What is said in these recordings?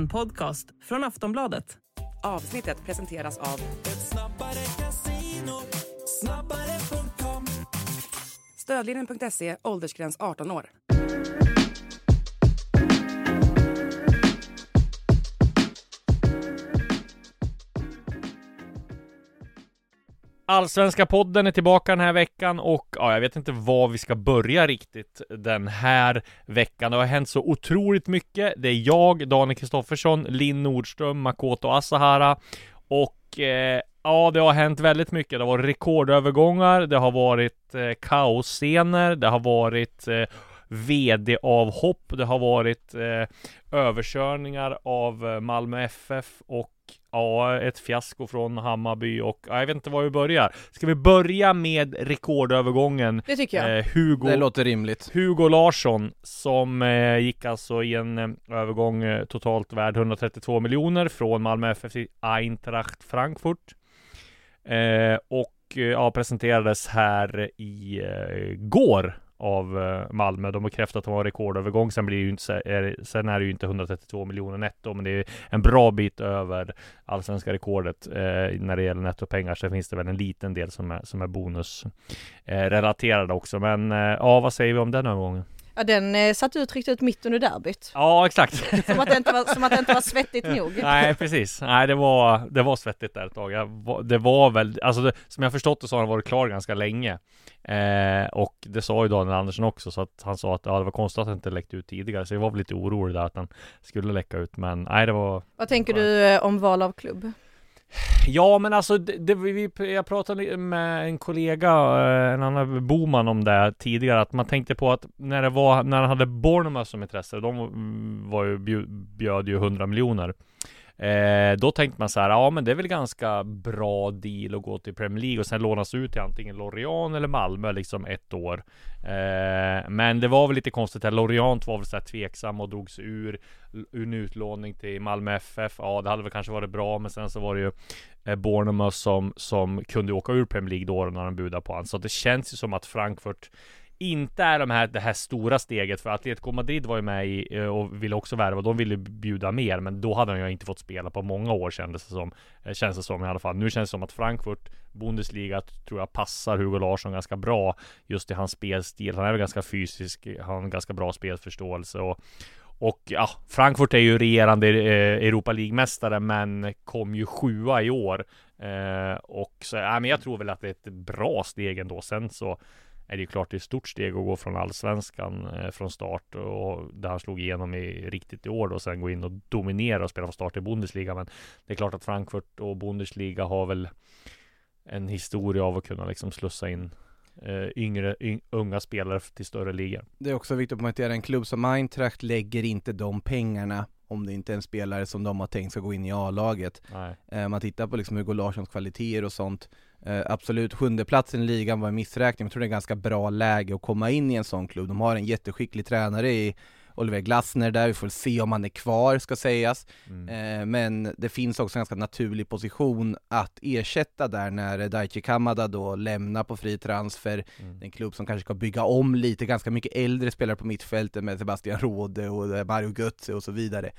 En podcast från Aftonbladet. Avsnittet presenteras av Snabbare.com Stödlinjen.se, åldersgräns 18 år. Allsvenska podden är tillbaka den här veckan och ja, jag vet inte var vi ska börja riktigt den här veckan. Det har hänt så otroligt mycket. Det är jag, Daniel Kristoffersson, Linn Nordström, Makoto Asahara och eh, ja, det har hänt väldigt mycket. Det har varit rekordövergångar, det har varit eh, kaosscener, det har varit eh, VD-avhopp, det har varit eh, överkörningar av eh, Malmö FF och Ja, ett fiasko från Hammarby och ja, jag vet inte var vi börjar. Ska vi börja med rekordövergången? Det tycker jag. Eh, Hugo, Det låter rimligt. Hugo Larsson som eh, gick alltså i en eh, övergång eh, totalt värd 132 miljoner från Malmö FF till Eintracht Frankfurt. Eh, och eh, ja, presenterades här i eh, går av eh, Malmö. De har bekräftade att de har rekordövergång. Sen blir det ju inte, är, det- sen är det ju inte 132 miljoner netto, men det är en bra bit över allsvenska rekordet eh, när det gäller nettopengar. Sen finns det väl en liten del som är, som är bonusrelaterade eh, också. Men eh, ja, vad säger vi om den övergången? Ja, den eh, satt ut riktigt ut mitt under derbyt. Ja, exakt. Som att det inte var, som att det inte var svettigt nog. Nej, precis. Nej, det var, det var svettigt där ett tag. Jag, var- det var väl, alltså det, som jag förstått det så har han varit klar ganska länge. Eh, och det sa ju Daniel Andersson också, så att han sa att ja, det var konstigt att han inte läckte ut tidigare. Så jag var väl lite orolig där att han skulle läcka ut. Men nej, det var Vad tänker du eh, om val av klubb? Ja men alltså det, det, vi, jag pratade med en kollega, eh, en annan Boman om det tidigare Att man tänkte på att när det var, när han hade Bournemouth som intresse De var ju, bjöd ju 100 miljoner eh, Då tänkte man så här, ja men det är väl ganska bra deal att gå till Premier League och sen lånas ut till antingen Lorient eller Malmö liksom ett år eh, Men det var väl lite konstigt här, Lorient var väl så här tveksam och drogs ur ur en utlåning till Malmö FF. Ja, det hade väl kanske varit bra, men sen så var det ju eh, Bournemouth som, som kunde åka ur Premier League då när de budade på honom. Så det känns ju som att Frankfurt inte är de här, det här stora steget för Atletico Madrid var ju med i eh, och ville också värva. De ville bjuda mer, men då hade han ju inte fått spela på många år kändes det som. Eh, känns det som i alla fall. Nu känns det som att Frankfurt Bundesliga tror jag passar Hugo Larsson ganska bra just i hans spelstil. Han är väl ganska fysisk, han har en ganska bra spelförståelse och och ja, Frankfurt är ju regerande eh, Europa League-mästare men kom ju sjua i år. Eh, och så, ja, men jag tror väl att det är ett bra steg ändå. Sen så är det ju klart det är ett stort steg att gå från allsvenskan eh, från start och där han slog igenom i riktigt i år då och sen gå in och dominera och spela från start i Bundesliga. Men det är klart att Frankfurt och Bundesliga har väl en historia av att kunna liksom slussa in eh, yngre, yng, unga spelare till större ligor. Det är också viktigt att poängtera, en klubb som Eintracht lägger inte de pengarna om det inte är en spelare som de har tänkt ska gå in i A-laget. Eh, man tittar på liksom Hugo Larssons kvaliteter och sånt. Eh, absolut, sjunde platsen i ligan var en missräkning, men jag tror det är ganska bra läge att komma in i en sån klubb. De har en jätteskicklig tränare i Oliver Glasner där, vi får se om han är kvar ska sägas. Mm. Eh, men det finns också en ganska naturlig position att ersätta där när Daichi Kamada då lämnar på fri transfer. Mm. En klubb som kanske ska bygga om lite, ganska mycket äldre spelare på mittfältet med Sebastian Rode och eh, Mario Götze och så vidare.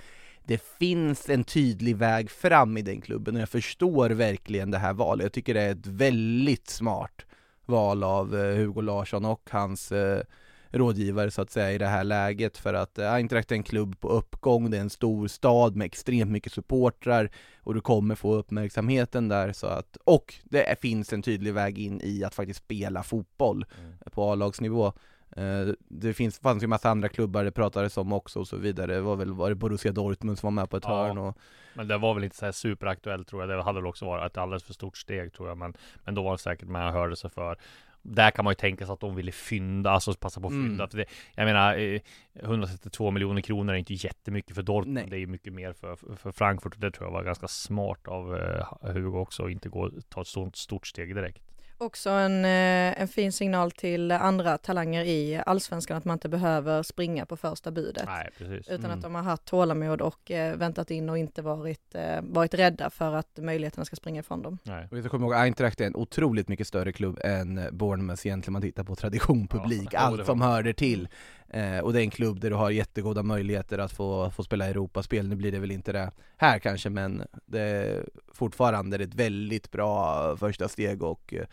Det finns en tydlig väg fram i den klubben och jag förstår verkligen det här valet. Jag tycker det är ett väldigt smart val av eh, Hugo Larsson och hans eh, rådgivare så att säga i det här läget för att eh, Eintracht är en klubb på uppgång, det är en stor stad med extremt mycket supportrar och du kommer få uppmärksamheten där så att, och det finns en tydlig väg in i att faktiskt spela fotboll Mm. på A-lagsnivå. Eh, Det finns, fanns ju massa andra klubbar det pratades om också och så vidare. Det var väl var det Borussia Dortmund som var med på ett Ja. hörn och Men det var väl inte så här superaktuellt tror jag. Det hade väl också varit ett alldeles för stort steg tror jag. Men, men då var det säkert och hörde sig för. Där kan man ju tänka sig att de ville fynda, alltså passa på att Mm. fynda. För det, jag menar, eh, 132 miljoner kronor är inte jättemycket för Dortmund. Nej. Det är ju mycket mer för, för Frankfurt. Och det tror jag var ganska smart av eh, Hugo också. Att inte gå, ta ett sånt stort steg direkt. Också en, eh, en fin signal till andra talanger i allsvenskan att man inte behöver springa på första budet. Nej, precis. Utan Mm. att de har haft tålamod och eh, väntat in och inte varit, eh, varit rädda för att möjligheterna ska springa ifrån dem. Nej. Och vi ska komma ihåg, Eintracht är en otroligt mycket större klubb än Bournemouth egentligen, man tittar på tradition, Ja, publik, det allt som hörde till. Eh, och det är en klubb där du har jättegoda möjligheter att få, få spela Europaspel. Nu blir det väl inte det här kanske, men det är fortfarande ett väldigt bra första steg och eh,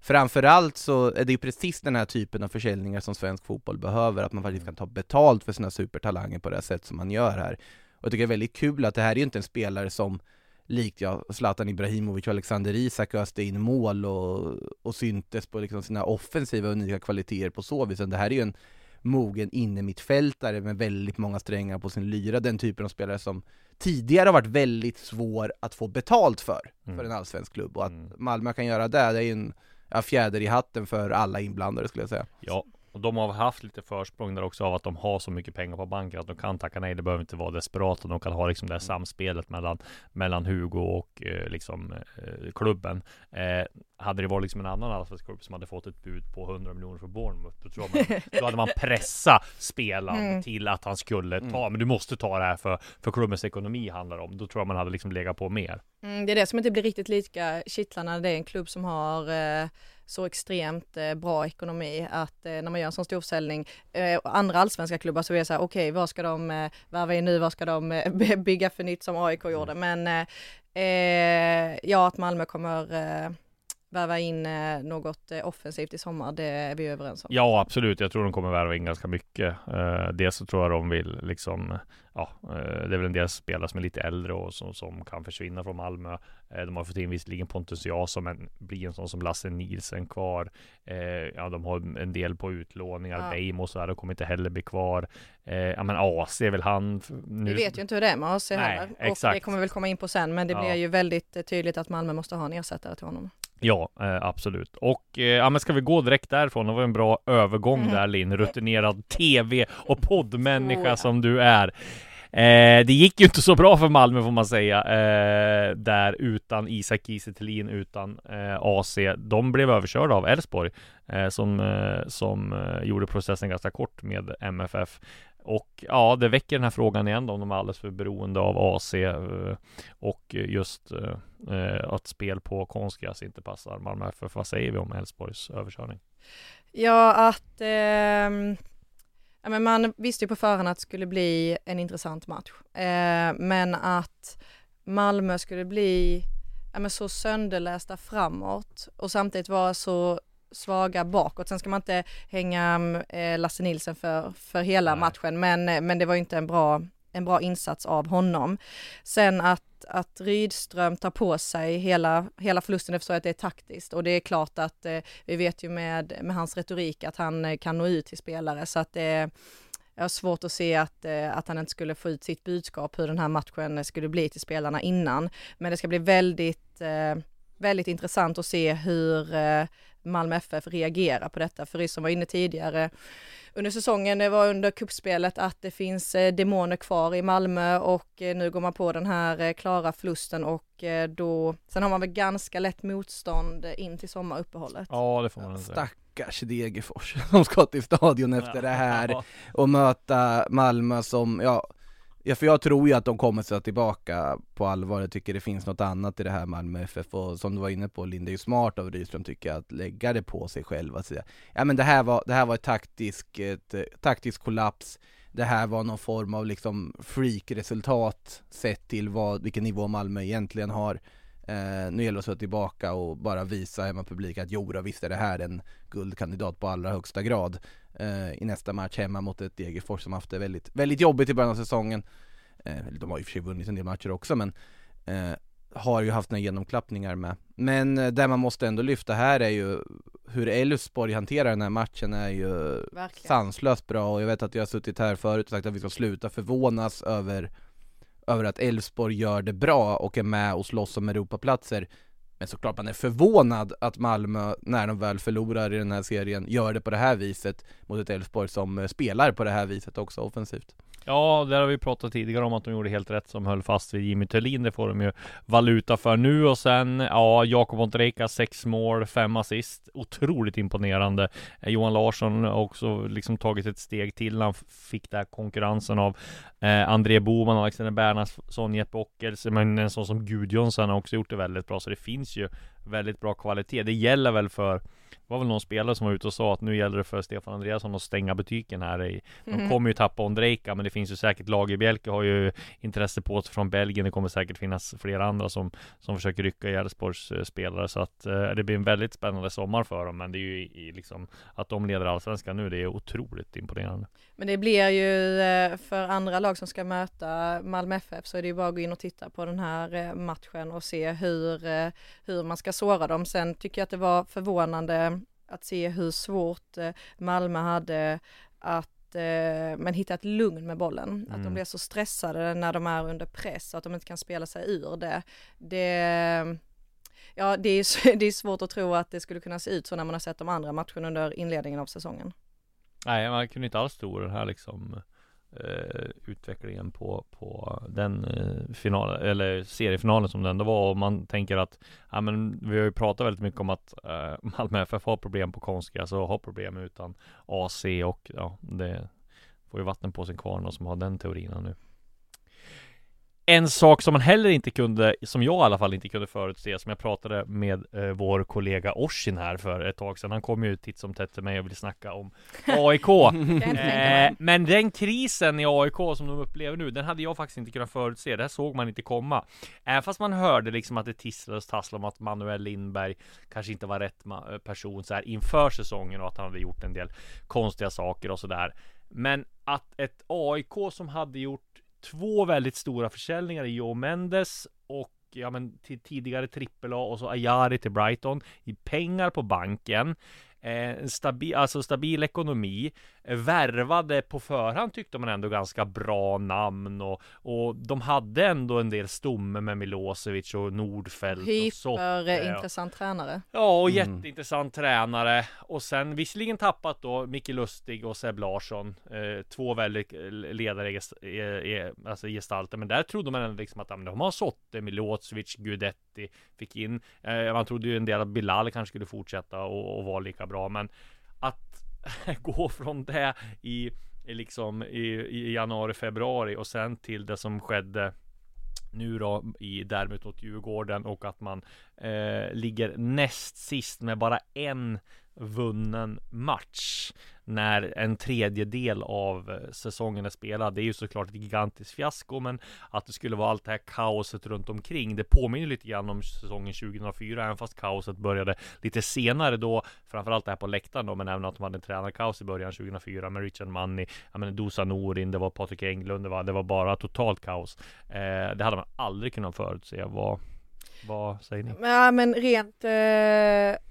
Framförallt så är det ju precis den här typen av försäljningar som svensk fotboll behöver, att man faktiskt kan ta betalt för sina supertalanger på det sätt som man gör här. Och jag tycker det är väldigt kul att det här är ju inte en spelare som likt ja, Zlatan Ibrahimovic och Alexander Isak öste in mål och, och syntes på liksom sina offensiva unika kvaliteter på så vis. Det här är ju en mogen innermittfältare med väldigt många strängar på sin lyra, den typen av spelare som tidigare har varit väldigt svår att få betalt för, Mm. för en allsvensk klubb. Och att Mm. Malmö kan göra det, det är ju en ja, fjäder i hatten för alla inblandade skulle jag säga. Ja, och de har haft lite försprång där också av att de har så mycket pengar på banken att de kan tacka nej. Det behöver inte vara desperata. De kan ha liksom det här samspelet mellan, mellan Hugo och eh, liksom eh, klubben. Eh, hade det varit liksom en annan allsvensk klubb som hade fått ett bud på 100 miljoner för Bournemouth, då tror jag man, då hade man pressa spelaren Mm. till att han skulle ta, Mm. men du måste ta det här för, för klubbens ekonomi handlar om. Då tror jag man hade liksom legat på mer. Mm, det är det som inte blir riktigt lika kittlande. Det är en klubb som har eh, så extremt eh, bra ekonomi att eh, när man gör en sån stor försäljning, eh, andra allsvenska klubbar så är det så här, okej vad ska de eh, värva in nu, vad ska de eh, by- bygga för nytt som AIK gjorde, men eh, eh, ja att Malmö kommer värva in eh, något eh, offensivt i sommar, det är vi överens om. Ja, absolut. Jag tror de kommer värva in ganska mycket. Uh, dels så tror jag de vill liksom, ja, eh, det är väl en del spelare som är lite äldre och som, som kan försvinna från Malmö. Eh, de har fått in visserligen Pontus Jason, men blir en sån som Lasse Nielsen kvar. Eh, ja, de har en del på utlåningar. Ja. Beijmo och så här, de kommer inte heller bli kvar. Eh, ja, men AC är väl han nu. Vi vet ju inte hur det är med AC Nej, heller. Och exakt. det kommer vi väl komma in på sen, men det Ja. blir ju väldigt eh, tydligt att Malmö måste ha en ersättare till honom. Ja, eh, absolut. Och eh, ja, men ska vi gå direkt därifrån? Det var en bra övergång Mhm. där Linn, rutinerad tv och poddmänniska Oh, ja. som du är. Eh, det gick ju inte så bra för Malmö får man säga, eh, där utan Isak Kiese utan eh, AC. De blev överkörda av Elfsborg, eh, som, eh, som eh, gjorde processen ganska kort med MFF. Och ja, det väcker den här frågan igen då, om de är alldeles för beroende av AC eh, och just eh, eh, att spel på konstgräs inte passar Malmö FF. Vad säger vi om Elfsborgs överkörning? Ja, att eh, ja, men man visste ju på förhand att det skulle bli en intressant match. Eh, men att Malmö skulle bli ja, men så sönderlästa framåt och samtidigt vara så svaga bakåt. Sen ska man inte hänga eh, Lasse Nilsson för, för hela Nej. matchen, men, eh, men det var inte en bra, en bra insats av honom. Sen att, att Rydström tar på sig hela, hela förlusten, det förstår jag att det är taktiskt och det är klart att eh, vi vet ju med, med hans retorik att han eh, kan nå ut till spelare så att det jag har svårt att se att, att han inte skulle få ut sitt budskap hur den här matchen skulle bli till spelarna innan. Men det ska bli väldigt, väldigt intressant att se hur Malmö FF reagerar på detta. För som var inne tidigare under säsongen, det var under kuppspelet att det finns eh, demoner kvar i Malmö och eh, nu går man på den här eh, klara förlusten och då, sen har man väl ganska lätt motstånd in till sommaruppehållet. Ja, det får man säga. Stackars Degerfors som ska till stadion efter det här Ja. och möta Malmö som, ja, ja för jag tror ju att de kommer sätta tillbaka på allvar, jag tycker det finns något annat i det här Malmö FF och som du var inne på Linda det är ju smart av Rydström tycker jag att lägga det på sig själv att säga Ja men det här var, det här var ett taktisk, ett, eh, taktisk kollaps. Det här var någon form av liksom freak-resultat sett till vad, vilken nivå Malmö egentligen har. Eh, nu gäller det att slå tillbaka och bara visa hemmapubliken att jo då, visst är det här en guldkandidat på allra högsta grad. eh, i nästa match hemma mot ett Degerfors som haft det väldigt, väldigt jobbigt i början av säsongen. Eh, de har ju i och för sig vunnit en del matcher också men eh, har ju haft några genomklappningar med. Men eh, det man måste ändå lyfta här är ju hur Elfsborg hanterar den här matchen är ju Verkligen. sanslöst bra och jag vet att jag har suttit här förut och sagt att vi ska sluta förvånas över över att Elfsborg gör det bra och är med och slåss om Europaplatser. Men såklart man är förvånad att Malmö, när de väl förlorar i den här serien, gör det på det här viset mot ett Elfsborg som eh, spelar på det här viset också offensivt. Ja, där har vi pratat tidigare om att de gjorde helt rätt som höll fast vid Jimmy Thulin. Det får de ju valuta för nu och sen, ja, Jakob Ontreka, sex mål, fem assist. Otroligt imponerande. Eh, Johan Larsson har också liksom tagit ett steg till. när Han fick fick där konkurrensen av eh, André Boman, Alexander Bernhardsson, Jeppe Ockels. Men en sån som Gudjonsson har också gjort det väldigt bra. Så det finns ju väldigt bra kvalitet. Det gäller väl för det var väl någon spelare som var ute och sa att nu gäller det för Stefan Andreasson att stänga butiken här i De Mhm. kommer ju tappa Ondrejka men det finns ju säkert Lagerbielke har ju intresse på sig från Belgien Det kommer säkert finnas flera andra som Som försöker rycka i Elfsborgs eh, spelare så att eh, det blir en väldigt spännande sommar för dem Men det är ju i, liksom Att de leder Allsvenskan nu det är otroligt imponerande Men det blir ju eh, för andra lag som ska möta Malmö FF så är det ju bara att gå in och titta på den här eh, matchen och se hur, hur man ska såra dem. Sen tycker jag att det var förvånande att se hur svårt eh, Malmö hade att eh, men hitta ett lugn med bollen. Att de Mm. blir så stressade när de är under press att de inte kan spela sig ur det. Det Ja, det är, det är svårt att tro att det skulle kunna se ut så när man har sett de andra matcherna under inledningen av säsongen. Nej man kunde inte alls tro den här liksom eh, Utvecklingen på, på den eh, Eller seriefinalen som det ändå var. Och man tänker att Ja men vi har ju pratat väldigt mycket om att eh, Malmö FF har problem på konstgräs och har problem utan AC och ja det Får ju vatten på sin kvarn och som har den teorin nu en sak som man heller inte kunde, som jag i alla fall inte kunde förutse, som jag pratade med eh, vår kollega Oshin här för ett tag sedan. Han kom ju titt som tätt till mig och ville snacka om AIK. Eh, men den krisen i AIK som de upplever nu, den hade jag faktiskt inte kunnat förutse. Det här såg man inte komma. Även fast man hörde liksom att det tisslades och tasslade om att Manuel Lindberg kanske inte var rätt ma- person så här inför säsongen och att han hade gjort en del konstiga saker och sådär. Men att ett AIK som hade gjort två väldigt stora försäljningar i Joe Mendes och ja men till tidigare trippel A och så Ayari till Brighton i pengar på banken. Eh, stabil, alltså stabil ekonomi. Värvade på förhand tyckte man ändå ganska bra namn och, och de hade ändå en del stomme med Milosevic och Nordfeldt Hyperintressant tränare. Ja, och Mm. jätteintressant tränare. Och sen visserligen tappat då Micke Lustig och Seb Larsson. Eh, två väldigt eh, ledare, gest- alltså gestalter. Men där trodde man ändå liksom att de har Sotte, Milosevic, Gudetti fick in. Eh, man trodde ju en del att Bilal kanske skulle fortsätta och, och vara lika bra. Men att gå från det i, i liksom i, i januari, februari och sen till det som skedde nu då i derbyt mot Djurgården och att man eh, ligger näst sist med bara en vunnen match när en tredjedel av eh, säsongen är spelad. Det är ju såklart ett gigantiskt fiasko, men att det skulle vara allt det här kaoset runt omkring. Det påminner lite grann om säsongen 2004, även fast kaoset började lite senare då, framförallt det här på läktaren då, men även att de hade en tränarkaos i början 2004 med Richard Money, jag menar Dosa Norin, det var Patrik Englund, det var, det var bara totalt kaos. Eh, det hade man aldrig kunnat förutse. Vad, vad säger ni? Ja men rent, eh,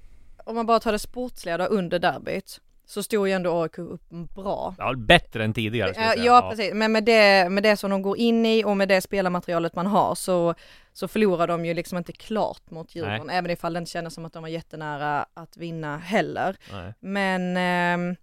om man bara tar det sportsliga då under derbyt, så stod ju ändå AIK upp bra. Ja, bättre än tidigare. ska jag Ja, säga. ja precis, men med det, med det som de går in i och med det spelarmaterialet man har så, så förlorar de ju liksom inte klart mot Djurgården, även ifall det inte kändes som att de var jättenära att vinna heller. Nej. Men ehm,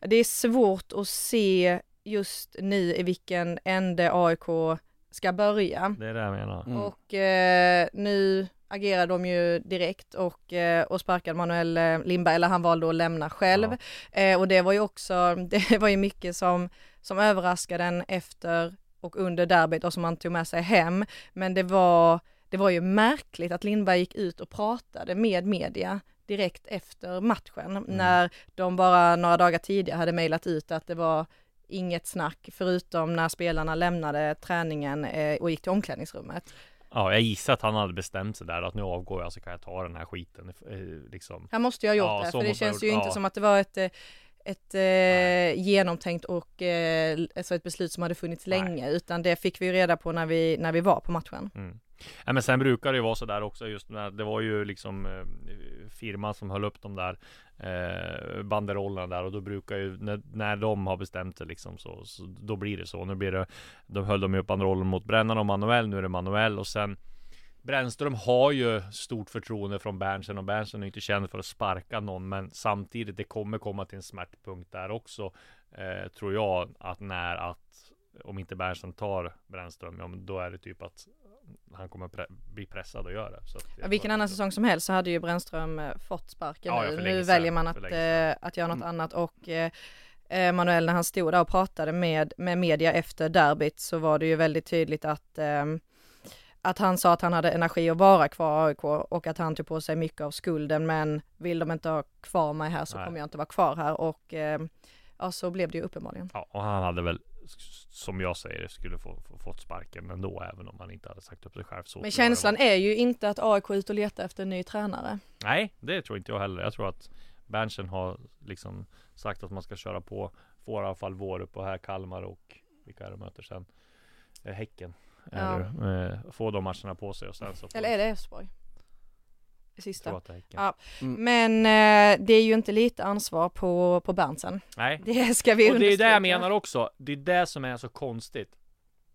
det är svårt att se just nu i vilken ände AIK ska börja. Det är det jag menar. Mm. Och eh, nu agerade de ju direkt och, eh, och sparkade Manuel eh, Lindberg, eller han valde att lämna själv. Eh, och det var ju också, det var ju mycket som, som överraskade en efter och under derbyt och som man tog med sig hem. Men det var, det var ju märkligt att Lindberg gick ut och pratade med media direkt efter matchen när de bara några dagar tidigare hade mejlat ut att det var inget snack förutom när spelarna lämnade träningen och gick till omklädningsrummet. Ja, jag gissar att han hade bestämt sig där att nu avgår jag så kan jag ta den här skiten eh, liksom. Han måste ju ha gjort Ja, det, för det känns ju inte ja. som att det var ett, eh, ett eh, genomtänkt och eh, alltså ett beslut som hade funnits Nej. länge, utan det fick vi ju reda på när vi, när vi var på matchen. Mm. Ja, men sen brukar det ju vara så där också just när det var ju liksom firma som höll upp de där eh, banderollerna där och då brukar ju när, när de har bestämt sig liksom så, så då blir det så. Nu blir det de höll de ju upp banderollen mot Brännarna och Manuel. Nu är det Manuel och sen Brännström har ju stort förtroende från Berntsen och Berntsen är inte känd för att sparka någon men samtidigt det kommer komma till en smärtpunkt där också eh, tror jag att när att om inte Berntsen tar Brännström, ja men då är det typ att han kommer pre- bli pressad att göra det. Så att vilken annan säsong som helst så hade ju Brännström eh, fått sparken Ja, ja, nu. väljer man att, eh, att göra något Mm. annat och eh, eh, Manuel när han stod där och pratade med, med media efter derbyt så var det ju väldigt tydligt att ehm, att han sa att han hade energi att vara kvar i AIK och att han tog på sig mycket av skulden men vill de inte ha kvar mig här så Nej. kommer jag inte vara kvar här och eh, ja så blev det ju uppenbarligen. Ja, och han hade väl som jag säger det skulle få, få fått sparken ändå även om han inte hade sagt upp sig själv så Men känslan är ju inte att AIK är ute och letar efter en ny tränare. Nej, det tror inte jag heller. Jag tror att Berntsen har liksom sagt att man ska köra på. Får i alla fall Vårup och här Kalmar och vilka är det möter sen? Eh, Häcken. Ja. Eller, eh, få de matcherna på sig och sen så Eller är det Elfsborg? Sista. Ja. Mm. Men eh, det är ju inte lite ansvar på, på Berntsen. Nej, Det ska vi och det är det jag menar också. Det är det som är så konstigt.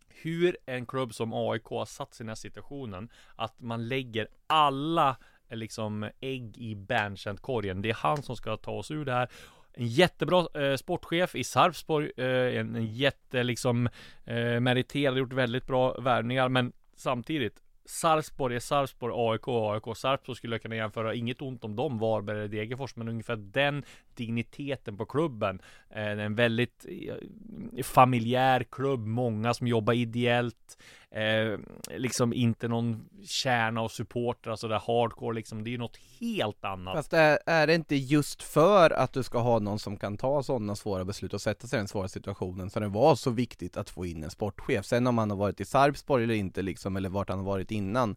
Hur en klubb som AIK har satt sig i den här situationen att man lägger alla eh, liksom ägg i Berntsen-korgen. Det är han som ska ta oss ur det här. En jättebra eh, sportchef i Sarpsborg, eh, en, en jätte liksom eh, meriterad, gjort väldigt bra värvningar, men samtidigt Sarpsborg är Sarpsborg, AIK AIK. Sarpsborg skulle jag kunna jämföra, inget ont om dem, Varberg eller Degerfors, men ungefär den digniteten på klubben. Det är en väldigt eh, familjär klubb, många som jobbar ideellt. Eh, liksom inte någon kärna och supportrar sådär hardcore liksom. Det är ju något helt annat. Fast är, är det inte just för att du ska ha någon som kan ta sådana svåra beslut och sätta sig i den svåra situationen så det var så viktigt att få in en sportchef. Sen om han har varit i Sarpsborg eller inte liksom, eller vart han har varit innan,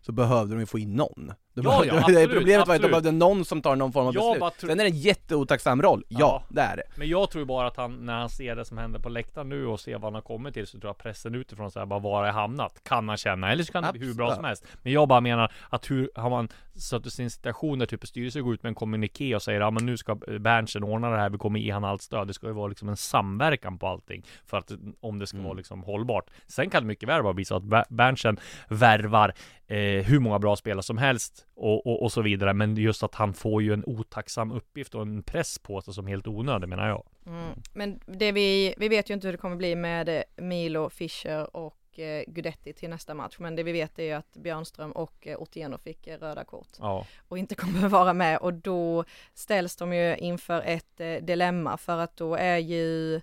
så behövde de ju få in någon. De Ja, ja, absolut, problemet var att de absolut. behövde någon som tar någon form av Jag bara beslut. tro- Sen är det en jätteotacksam roll, ja, Ja. det är det. Men jag tror bara att han, när han ser det som händer på läktaren nu och ser vad han har kommit till, så tror jag pressen utifrån så här, bara var har jag hamnat? Kan han känna, eller så kan det bli hur bra som helst. Men jag bara menar att hur har man satt i en situation där typ styrelsen går ut med en kommuniké och säger ja men nu ska Berntsen ordna det här, vi kommer ge han allt stöd. Det ska ju vara liksom en samverkan på allting för att om det ska Mm. vara liksom hållbart. Sen kan det mycket väl bara bli så att Ber- Berntsen värvar eh, hur många bra spelare som helst och, och, och så vidare. Men just att han får ju en otacksam uppgift och en press på sig som helt onödig menar jag. Mm. Men det vi, vi vet ju inte hur det kommer bli med eh, Milo, Fischer och eh, Gudetti till nästa match. Men det vi vet är ju att Björnström och eh, Otieno fick röda kort Ja, och inte kommer vara med och då ställs de ju inför ett dilemma för att då är ju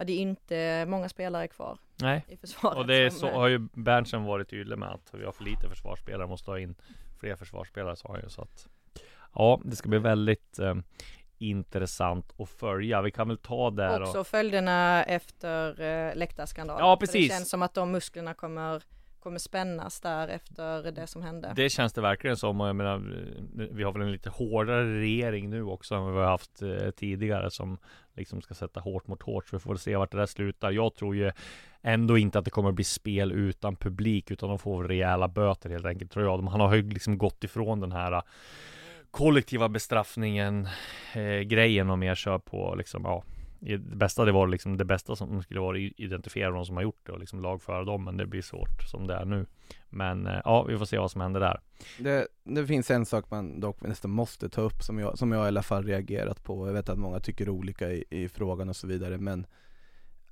Ja, det är inte många spelare kvar nej. i försvaret. Och det är som, så har ju Berntsen varit tydlig med att vi har för lite försvarsspelare, måste ha in fler försvarsspelare sa han ju så att Ja, det ska bli väldigt eh, intressant att följa. Vi kan väl ta där Också och följderna efter eh, läktarskandalen. Ja, För precis. Det känns som att de musklerna kommer, kommer spännas där efter det som hände. det känns det verkligen som och jag menar Vi har väl en lite hårdare regering nu också än vad vi har haft eh, tidigare som liksom ska sätta hårt mot hårt så vi får väl se vart det där slutar. Jag tror ju ändå inte att det kommer bli spel utan publik utan de får rejäla böter helt enkelt tror jag. Man Han har ju liksom gått ifrån den här eh, kollektiva bestraffningen eh, grejen och mer kör på liksom ja det bästa det var liksom det bästa som skulle vara identifiera de som har gjort det och liksom lagföra dem men det blir svårt som det är nu. Men eh, ja, vi får se vad som händer där. Det, det finns en sak man dock nästan måste ta upp som jag, som jag i alla fall reagerat på, jag vet att många tycker olika i, i frågan och så vidare men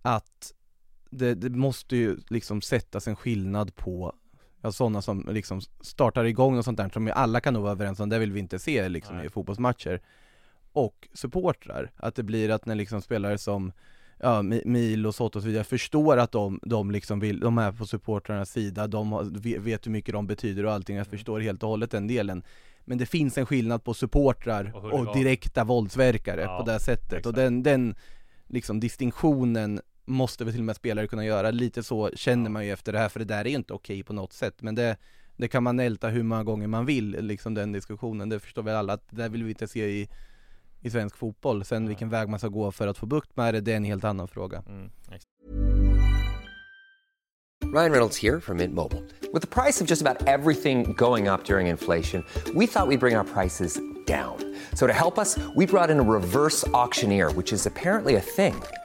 att det, det måste ju liksom sättas en skillnad på Ja sådana som liksom startar igång och sånt där som alla kan nog vara överens om, det vill vi inte se liksom Nej. i fotbollsmatcher Och supportrar, att det blir att när liksom spelare som Ja, Mi- Mil och så vidare förstår att de, de liksom vill, de är på supportrarnas sida, de har, vet- hur mycket de betyder och allting, jag förstår helt och hållet den delen. Men det finns en skillnad på supportrar Och och, direkta våldsverkare Ja, på det sättet. Exakt. och den, den liksom distinktionen måste väl till och med spelare kunna göra, lite så känner Ja. man ju efter det här för det där är ju inte okej på något sätt. Men det det kan man älta hur många gånger man vill, liksom den diskussionen, det förstår väl alla att det där vill vi inte se i, i svensk fotboll. Sen Nej. vilken väg man ska gå för att få bukt med det, det är en helt annan fråga. Mm. Ryan Reynolds here from Mint Mobile. With the price of just about everything going up during inflation, we thought we'd bring our prices down. So to help us, we brought in a reverse auctioneer, which is apparently a thing.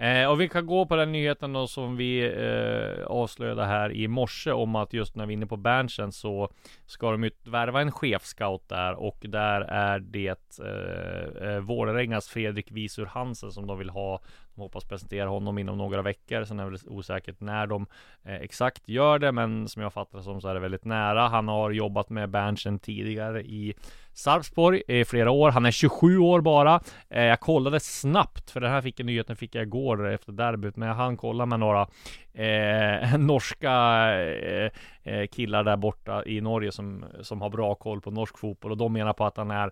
Eh, och vi kan gå på den nyheten då som vi eh, avslöjade här i morse om att just när vi är inne på Berntsen så ska de ju värva en chefscout där och där är det eh, eh Vålerengas Fredrik Visur Hansen som de vill ha. De hoppas presentera honom inom några veckor. Sen är det osäkert när de eh, exakt gör det, men som jag fattar det som så är det väldigt nära. Han har jobbat med Berntsen tidigare i Sarpsborg i flera år. Han är 27 år bara. Eh, jag kollade snabbt, för den här fick jag nyheten fick jag igår efter derbyt, men jag hann kolla med några eh, norska eh, Eh, killar där borta i Norge som, som har bra koll på norsk fotboll och de menar på att han är,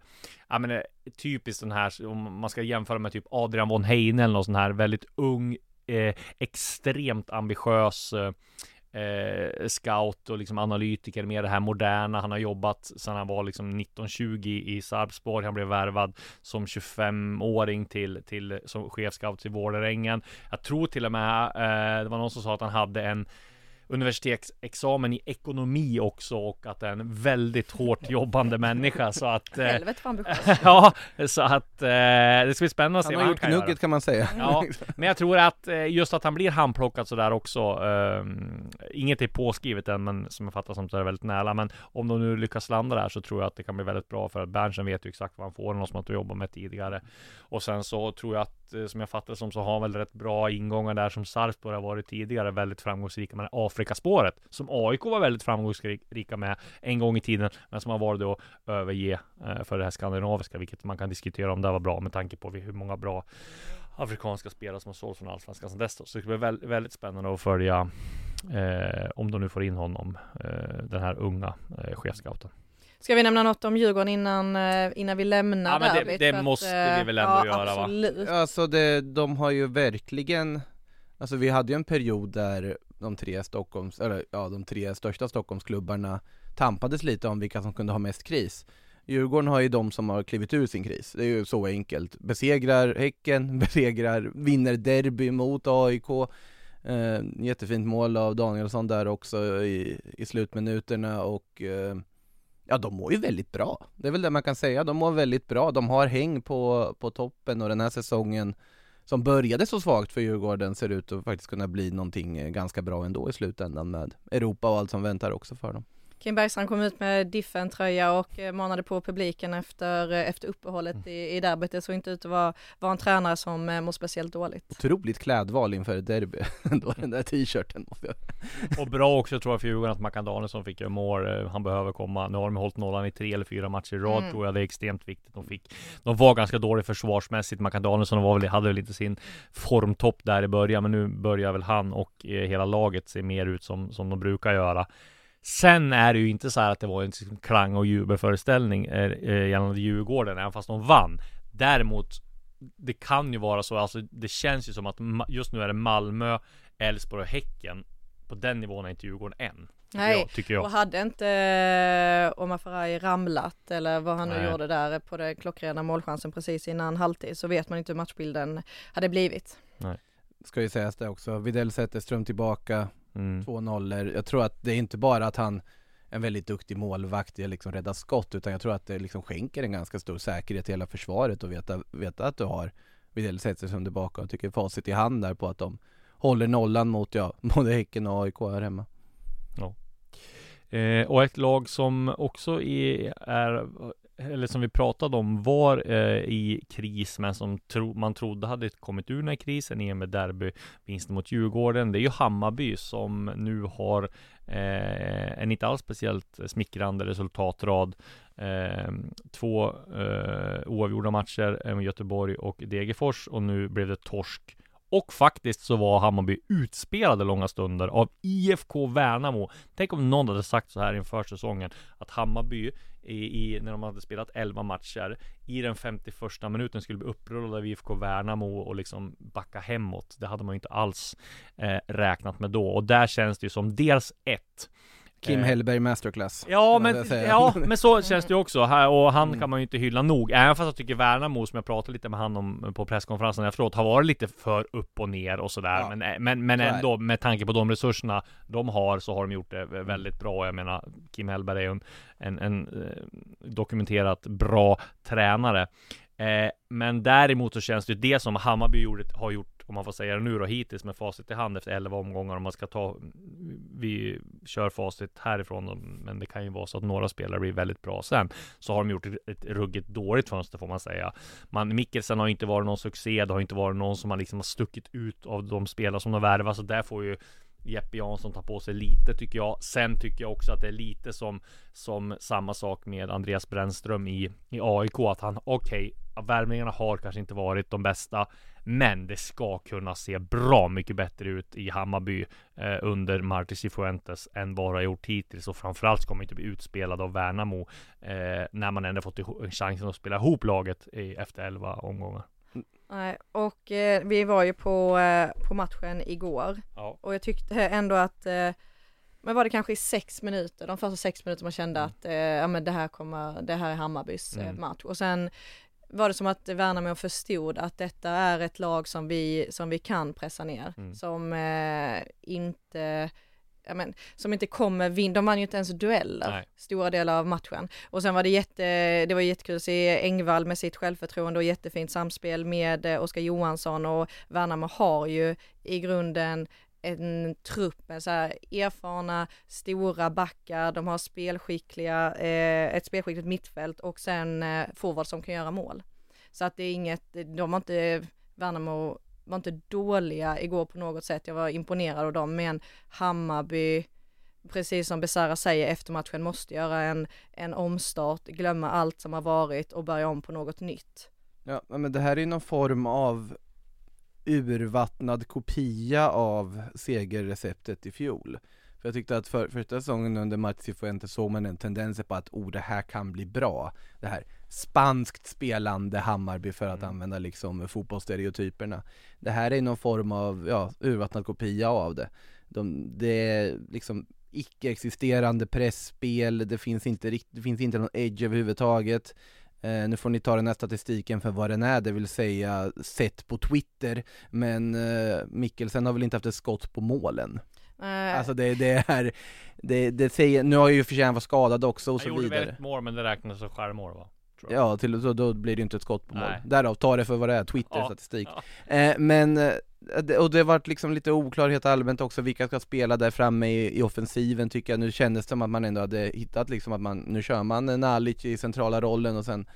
ja men eh, typiskt den här, om man ska jämföra med typ Adrian von Heine eller någon sån här väldigt ung, eh, extremt ambitiös eh, eh, scout och liksom analytiker med det här moderna. Han har jobbat sedan han var liksom 19-20 i Sarpsborg. Han blev värvad som 25-åring till, till som chefscout i Vålerengen. Jag tror till och med, eh, det var någon som sa att han hade en universitetsexamen i ekonomi också och att det är en väldigt hårt jobbande människa så att... Eh, Helvete vad ambitiös. ja, så att eh, det ska bli spännande att se Han vad har han gjort kan gnugget kan man säga. Ja, men jag tror att eh, just att han blir handplockad sådär också eh, Inget är påskrivet än men som jag fattar som så är det väldigt nära Men om de nu lyckas landa där så tror jag att det kan bli väldigt bra för att Berntsen vet ju exakt vad han får Någon som han jobbat med tidigare Och sen så tror jag att eh, som jag fattar som så har han väl rätt bra ingångar där som Sarpsborg har varit tidigare väldigt framgångsrika med Afrikaspåret som AIK var väldigt framgångsrika med en gång i tiden men som har varit då överge eh, för det här skandinaviska vilket man kan diskutera om det var bra med tanke på hur många bra afrikanska spelare som har sålt från Allsvenskan sedan dess då. Så det blir väldigt, väldigt spännande att följa eh, om de nu får in honom, eh, den här unga eh, chefscouten. Ska vi nämna något om Djurgården innan, eh, innan vi lämnar Ja, men det- det För måste vi eh, väl ändå ja, göra, va? absolut. Alltså det, de har ju verkligen Alltså vi hade ju en period där de tre Stockholms, eller ja de tre största Stockholmsklubbarna tampades lite om vilka som kunde ha mest kris. Djurgården har ju de som har klivit ur sin kris, det är ju så enkelt. Besegrar Häcken, besegrar, vinner derby mot AIK eh, Jättefint mål av Danielsson där också i, i slutminuterna och eh, Ja de mår ju väldigt bra, det är väl det man kan säga, de mår väldigt bra, de har häng på, på toppen och den här säsongen som började så svagt för Djurgården ser ut att faktiskt kunna bli någonting eh, ganska bra ändå i slutändan med Europa och allt som väntar också för dem. Kim Bergstrand kom ut med Diffen-tröja och eh, manade på publiken efter, eh, efter uppehållet i, i derbyt. Det såg inte ut att vara, vara en tränare som eh, mår speciellt dåligt. Otroligt klädval inför ett derby, ändå den där t-shirten Och bra också tror jag för Djurgården att Mackan Danielsson fick göra mål. Han behöver komma. Nu har de hållit nollan i tre eller fyra matcher i rad Mm. tror jag. Det är extremt viktigt. De fick, de var ganska dåliga försvarsmässigt. Mackan Danielsson var väl, hade väl inte sin formtopp där i början, men nu börjar väl han och eh, hela laget se mer ut som, som de brukar göra. Sen är det ju inte så här att det var en liksom klang och jubelföreställning eh, eh, gällande Djurgården, även fast de vann. Däremot, det kan ju vara så, alltså det känns ju som att just nu är det Malmö, Elfsborg och Häcken. På den nivån är inte Djurgården än. Nej, jag, tycker jag. och hade inte eh, Omar Faraj ramlat eller vad han nu Nej. gjorde där på den klockrena målchansen precis innan halvtid så vet man inte hur matchbilden hade blivit. Ska ju sägas det också, Widell Zetterström tillbaka, Mm. två nollor. Jag tror att det är inte bara att han är en väldigt duktig målvakt i att liksom rädda skott utan jag tror att det liksom skänker en ganska stor säkerhet till hela försvaret och veta, veta att du har Widell Zetterström tillbaka. Och tycker facit i hand där på att de håller nollan mot ja, både Häcken och AIK här hemma. Eh, och ett lag som också är, är eller som vi pratade om, var eh, i kris, men som tro, man trodde hade kommit ur den här krisen i och med derbyvinsten mot Djurgården. Det är ju Hammarby som nu har eh, en inte alls speciellt smickrande resultatrad. Eh, två eh, oavgjorda matcher eh, med Göteborg och Degerfors och nu blev det torsk och faktiskt så var Hammarby utspelade långa stunder av IFK Värnamo. Tänk om någon hade sagt så här inför säsongen att Hammarby i, i, när de hade spelat 11 matcher i den 51 minuten skulle bli upprullade av IFK Värnamo och liksom backa hemåt. Det hade man ju inte alls eh, räknat med då och där känns det ju som dels ett Kim Eh, Hellberg Masterclass. Ja men, ja men så känns det ju också. Här och han Mm. kan man ju inte hylla nog. Även fast jag tycker Värnamo som jag pratade lite med han om på presskonferensen efteråt Har varit lite för upp och ner och sådär. Ja. Men, men, men det. ändå med tanke på de resurserna de har så har de gjort det väldigt bra. Jag menar Kim Hellberg är ju en, en, en eh, dokumenterat bra tränare. Eh, Men däremot så känns det ju det som Hammarby gjorde, har gjort om man får säga det nu då hittills med facit i hand efter 11 omgångar om man ska ta Vi kör facit härifrån men det kan ju vara så att några spelare blir väldigt bra sen. Så har de gjort ett, ruggigt dåligt fönster får man säga. Man, Mikkelsen har inte varit någon succé Det har inte varit någon som har liksom har stuckit ut av de spelare som de värvar så där får ju Jeppe Jansson tar på sig lite tycker jag. Sen tycker jag också att det är lite som som samma sak med Andreas Brännström i, i AIK att han okej, okay, värvningarna har kanske inte varit de bästa, men det ska kunna se bra mycket bättre ut i Hammarby eh, under Marti Cifuentes än vad det har gjort hittills och framförallt kommer inte bli utspelad av Värnamo eh, när man ändå fått chansen att spela ihop laget i, efter 11 omgångar. Nej, och eh, vi var ju på, eh, på matchen igår ja. och jag tyckte ändå att eh, men var det kanske i sex minuter, de första sex minuter man kände mm. att eh, ja men det här kommer, det här är Hammarbys eh, mm. match och sen var det som att Värnamo förstod att detta är ett lag som vi, som vi kan pressa ner, mm. som eh, inte ja, men, som inte kommer vinna, de vann ju inte ens dueller Nej. stora delar av matchen. Och sen var det jätte, det var jättekul att se Engvall med sitt självförtroende och jättefint samspel med eh, Oskar Johansson och Värnamo har ju i grunden en trupp med så här erfarna, stora backar, de har spelskickliga, eh, ett spelskickligt mittfält och sen eh, forward som kan göra mål. Så att det är inget, de har inte, Värnamo var inte dåliga igår på något sätt. Jag var imponerad av dem, men Hammarby, precis som Besara säger efter matchen, måste göra en, en omstart, glömma allt som har varit och börja om på något nytt. Ja, men det här är någon form av urvattnad kopia av segerreceptet i fjol. För jag tyckte att för, första säsongen under Mats Cifuentes såg man en tendens på att oh, det här kan bli bra. Det här spanskt spelande Hammarby för att mm. använda liksom fotbollsstereotyperna. Det här är någon form av, ja, urvattnad kopia av det. De, det är liksom icke-existerande pressspel, det finns inte, det finns inte någon edge överhuvudtaget. Eh, nu får ni ta den här statistiken för vad den är, det vill säga sett på Twitter. Men eh, Mikkelsen har väl inte haft ett skott på målen. Alltså det, det är, det, det säger, nu har ju för sig han var skadad också och så vidare. Han gjorde väl ett mål men det räknas som självmål va? Ja, till, så då blir det inte ett skott på mål. Nej. Därav, ta det för vad det är, Twitter-statistik. Ja, ja. eh, men, eh, och det har varit liksom lite oklarhet allmänt också, vilka ska spela där framme i, i offensiven tycker jag. Nu kändes det som att man ändå hade hittat liksom att man, nu kör man Nalic i centrala rollen och sen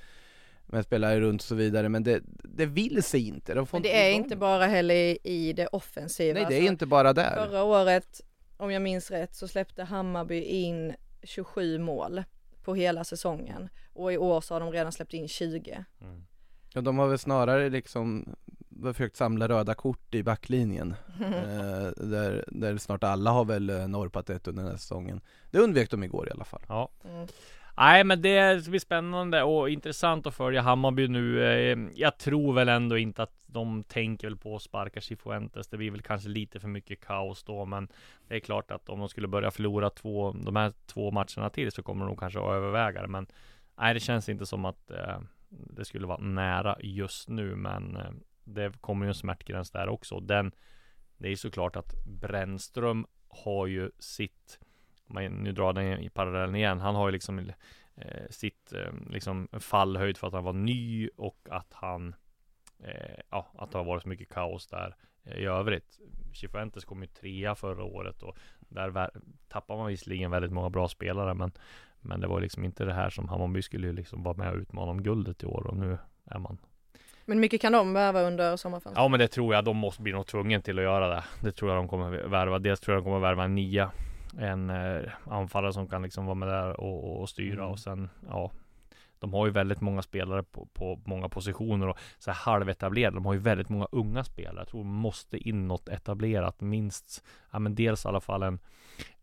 med spelare runt och så vidare, men det, det vill sig inte. De men det är inte bara heller i det offensiva. Nej, det är alltså, inte bara där. Förra året, om jag minns rätt, så släppte Hammarby in 27 mål på hela säsongen och i år så har de redan släppt in 20. Mm. Ja, de har väl snarare liksom försökt samla röda kort i backlinjen. eh, där, där snart alla har väl eh, norpat ett under den här säsongen. Det undvek de igår i alla fall. Ja. Mm. Nej men det blir spännande och intressant att följa Hammarby nu. Eh, jag tror väl ändå inte att de tänker väl på att sparka Chifuentes. Det blir väl kanske lite för mycket kaos då, men det är klart att om de skulle börja förlora två, de här två matcherna till så kommer de nog kanske att överväga det. Men nej, det känns inte som att eh, det skulle vara nära just nu, men eh, det kommer ju en smärtgräns där också. Den, det är såklart att Brännström har ju sitt man nu drar den i parallellen igen. Han har ju liksom eh, sitt eh, liksom fallhöjd för att han var ny och att han eh, ja, att det har varit så mycket kaos där eh, i övrigt. Chifuentes kom ju trea förra året och där tappar man visserligen väldigt många bra spelare men men det var liksom inte det här som Hammarby skulle liksom vara med och utmana om guldet i år och nu är man men mycket kan de värva under sommarfönstret? Ja men det tror jag, de måste bli nog tvungen till att göra det Det tror jag de kommer värva, dels tror jag de kommer värva en nia en eh, anfallare som kan liksom vara med där och, och styra mm. och sen ja de har ju väldigt många spelare på, på många positioner och så här halvetablerade. De har ju väldigt många unga spelare. Jag tror måste in något etablerat minst. Ja, men dels i alla fall en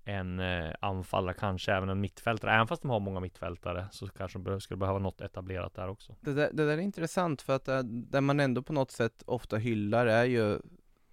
en eh, anfallare, kanske även en mittfältare. Även fast de har många mittfältare så kanske de skulle behöva något etablerat där också. Det där, det där är intressant för att det, eh, där man ändå på något sätt ofta hyllar är ju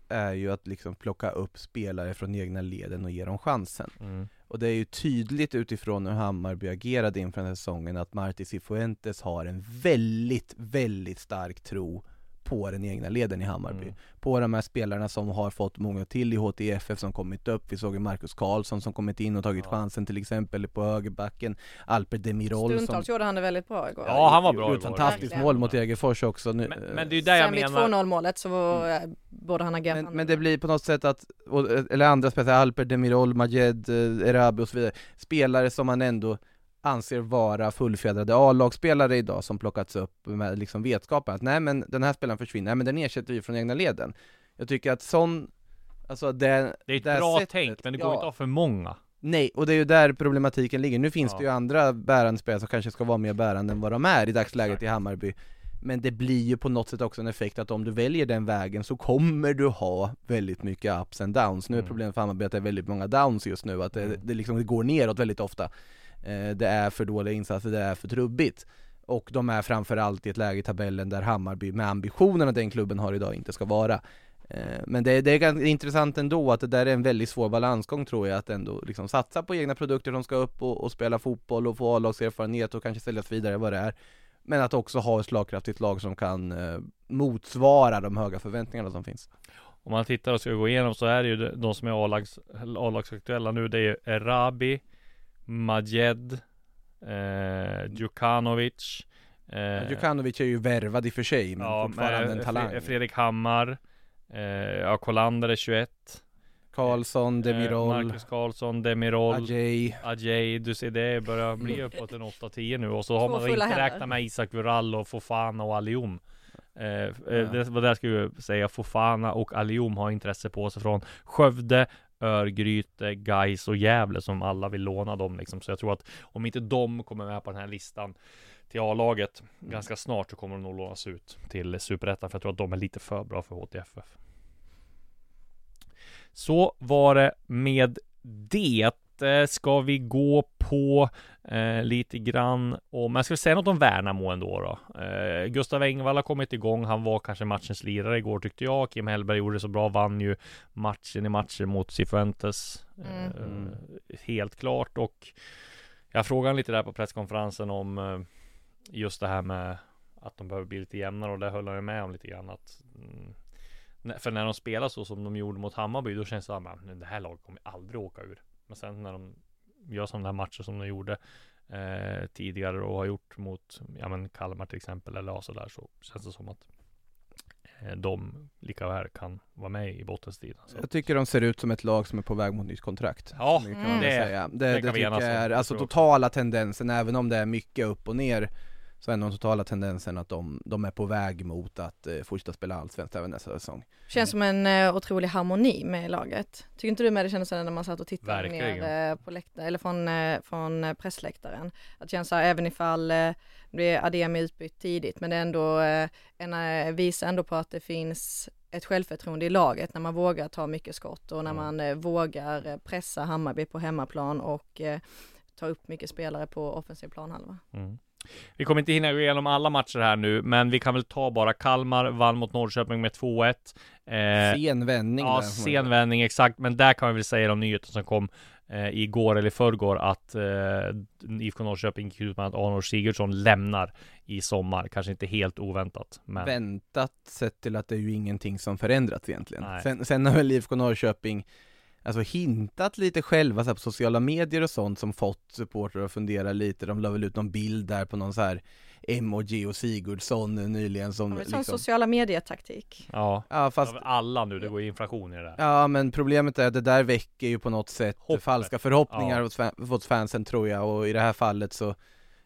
är ju att liksom plocka upp spelare från egna leden och ge dem chansen. Mm. Och det är ju tydligt utifrån hur Hammarby agerade inför den här säsongen att Marti Cifuentes har en väldigt, väldigt stark tro på den egna leden i Hammarby. Mm. På de här spelarna som har fått många till i HTFF som kommit upp. Vi såg ju Marcus Karlsson som kommit in och tagit Ja. chansen till exempel på högerbacken. Alper Demirol som Stundtals gjorde han det väldigt bra igår. Ja, han var bra igår. fantastiskt Verkligen. mål mot Degerfors också. Nu, Men, eh, men det är ju där jag Sen vid menar 2-0 målet så var, eh, borde han agerat men, men det blir på något sätt att, och- eller andra spelare, Alper Demirol, Majed, eh, Erabi och så vidare, spelare som man ändå anser vara fullfjädrade A-lagsspelare idag som plockats upp med liksom vetskapen att nej men den här spelaren försvinner, nej men den ersätter vi från egna leden. Jag tycker att sån, alltså det, Det är ett här bra sättet- tänk, men det går ja. inte ha för många. Nej, och det är ju där problematiken ligger. Nu finns Ja. det ju andra bärande spelare som kanske ska vara mer bärande än vad de är i dagsläget Exakt. i Hammarby. Men det blir ju på något sätt också en effekt att om du väljer den vägen så kommer du ha väldigt mycket ups and downs. Nu är Mm. problemet för Hammarby att det är väldigt många downs just nu, att det, Mm. det liksom det går neråt väldigt ofta. Eh, det är för dåliga insatser, det är för trubbigt. Och de är framförallt i ett läge i tabellen där Hammarby med ambitionerna den klubben har idag inte ska vara. Eh, men det, det är ganska intressant ändå att det där är en väldigt svår balansgång tror jag att ändå liksom satsa på egna produkter som ska upp och, och spela fotboll och få A-lagserfarenhet och kanske säljas vidare vad det är. Men att också ha ett slagkraftigt lag som kan eh, motsvara de höga förväntningarna som finns. Om man tittar och ska gå igenom så är det ju de- som är A-lags, A-lagsaktuella nu Det är ju Erabi Majed eh, Djukanovic eh, Djukanovic är ju värvad i och för sig, men ja, fortfarande med en talang. Fre- Fredrik Hammar eh, Ja, Kolander är 21 Karlsson, Demirol, eh, Marcus Karlsson, Demirol Ajay. Ajay, du ser det börjar bli uppåt en 8-10 nu och så har man inte händer. räknat med Isak Vural och Fofana och Alium eh, eh, Ja. Det var det jag skulle säga, Fofana och Alium har intresse på sig från Skövde, Örgryte, Gais och Gävle som alla vill låna dem liksom. Så jag tror att om inte de kommer med på den här listan till A-laget ganska snart så kommer de nog lånas ut till Superettan för jag tror att de är lite för bra för HTFF. Så var det med det. Eh, Ska vi gå på eh, lite grann om, jag ska säga något om Värnamo ändå då. Eh, Gustav Engvall har kommit igång. Han var kanske matchens lirare igår tyckte jag. Kim Hellberg gjorde så bra, vann ju matchen i matcher mot Cifuentes. Eh, Mm. Helt klart och jag frågade lite där på presskonferensen om eh, just det här med att de behöver bli lite jämnare och det höll han ju med om lite grann att mm, för när de spelar så som de gjorde mot Hammarby då känns det som att det här laget kommer aldrig åka ur. Men sen när de gör sådana här matcher som de gjorde eh, tidigare och har gjort mot ja, men Kalmar till exempel eller ja, så där så känns det som att eh, de lika väl kan vara med i bottenstriden. Jag tycker de ser ut som ett lag som är på väg mot nytt kontrakt. Ja, Det kan Mm. man det- säga. Det, det det, kan vi tycker jag är, alltså totala tendensen, även om det är mycket upp och ner, så är den totala tendensen att de, de är på väg mot att eh, fortsätta spela allsvenskt även nästa säsong. Känns som en eh, otrolig harmoni med laget. Tycker inte du med det kändes när man satt och tittade Verkligen. ner eh, på läktaren, eller från, eh, från eh, pressläktaren? Att känns så här, även ifall eh, det är Ademi utbytt tidigt, men det är ändå, eh, en, eh, visar ändå på att det finns ett självförtroende i laget när man vågar ta mycket skott och när Mm. man eh, vågar pressa Hammarby på hemmaplan och eh, ta upp mycket spelare på offensiv planhalva. Mm. Vi kommer inte hinna gå igenom alla matcher här nu, men vi kan väl ta bara Kalmar vann mot Norrköping med 2-1. Eh, Sen vändning Ja, där, sen vändning exakt, men där kan vi väl säga de nyheter som kom eh, igår eller förrgår att eh, IFK Norrköping gick ut med att Arnold Sigurdsson lämnar i sommar. Kanske inte helt oväntat, men Väntat sett till att det är ju ingenting som förändrats egentligen. Nej. Sen, sen har väl IFK Norrköping Alltså hintat lite själva så här, på sociala medier och sånt som fått supportrar att fundera lite. De la väl ut någon bild där på någon så här emoji och Sigurdsson nyligen som Ja, liksom, sociala medietaktik. ja. Ja fast Fast... Alla nu, det går ju inflation i det där. Ja men problemet är att det där väcker ju på något sätt Hoppet. falska förhoppningar Ja. hos, fan, hos fansen tror jag och i det här fallet så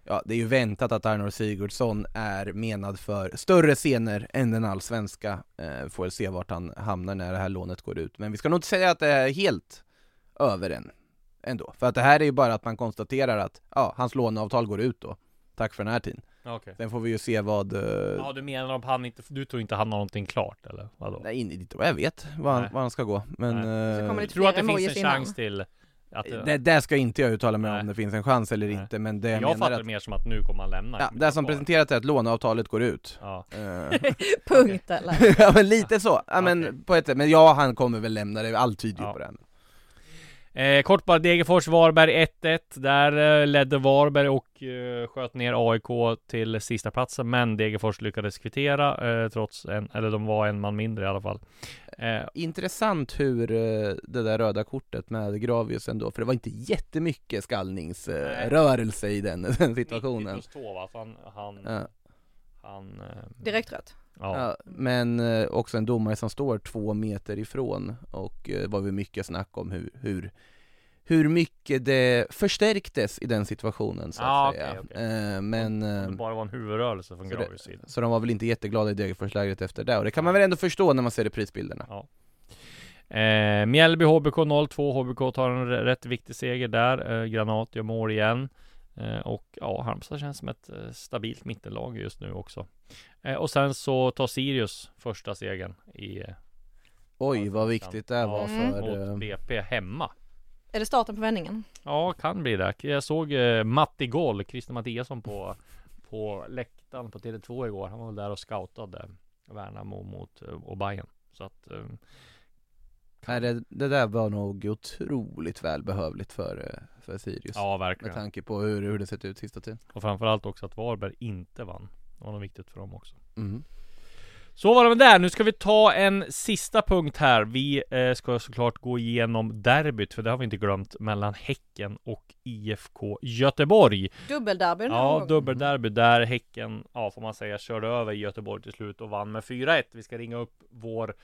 Ja det är ju väntat att Arnor Sigurdsson är menad för större scener än den allsvenska eh, Får väl se vart han hamnar när det här lånet går ut Men vi ska nog inte säga att det är helt över än Ändå, för att det här är ju bara att man konstaterar att ja, hans låneavtal går ut då Tack för den här tiden Okej. Sen får vi ju se vad eh, Ja, du menar om han inte, du tror inte han har någonting klart eller vadå? Nej, inte vad jag vet var han, var han ska gå men Nej. Så kommer eh, lite Tror att det finns en innan. chans till att Det, det ska inte jag uttala mig Nej. om det finns en chans eller Nej. inte men det jag jag fattar att, det mer som att nu kommer han lämna. ja, det som presenterat är att låneavtalet går ut Ja. Eh, Punkt eller? Ja men lite så, ja men på ett sätt, men ja han kommer väl lämna det, allt tyder ju Ja. på det Eh, kort bara Degerfors-Varberg 1-1. Där eh, ledde Varberg och eh, sköt ner AIK till sista platsen Men Degerfors lyckades kvittera eh, trots en, eller de var en man mindre i alla fall. Eh, Intressant hur eh, det där röda kortet med Gravius ändå, för det var inte jättemycket skallningsrörelse i den, den situationen. 90 plus 2 va? Så han, han, ja. han Direkt rött. Ja. men eh, också en domare som står två meter ifrån och eh, var väl mycket snack om hur, hur, hur mycket det förstärktes i den situationen så att ah, säga. Okay, okay. Eh, men... Eh, det bara var en huvudrörelse från Gravius sida. Så de var väl inte jätteglada i Degerforslägret efter det och det kan man väl ändå förstå när man ser reprisbilderna. Ja. Eh, Mjällby HBK 0-2, HBK tar en rätt viktig seger där. Eh, Granat gör mål igen. Eh, och ja, Halmstad känns som ett stabilt mittenlag just nu också. Eh, och sen så tar Sirius första segern i Oj, vad viktigt det var mm. för... Mot BP hemma. Är det starten på vändningen? Ja, kan bli det. Jag såg eh, Matti Goll, Christer Mattiasson på, på läktaren på Tele2 igår. Han var väl där och scoutade Värnamo mot och Bayern. Så att eh, Nej, det, det, där var nog otroligt välbehövligt för, för Sirius. Ja, verkligen. Med tanke på hur, hur det sett ut sista tiden. Och framförallt också att Varberg inte vann. Det var nog viktigt för dem också. Mm. Så var det med det. Nu ska vi ta en sista punkt här. Vi eh, ska såklart gå igenom derbyt, för det har vi inte glömt, mellan Häcken och IFK Göteborg. Dubbelderby Ja, dubbelderby där Häcken, ja får man säga, körde över Göteborg till slut och vann med 4-1. Vi ska ringa upp vår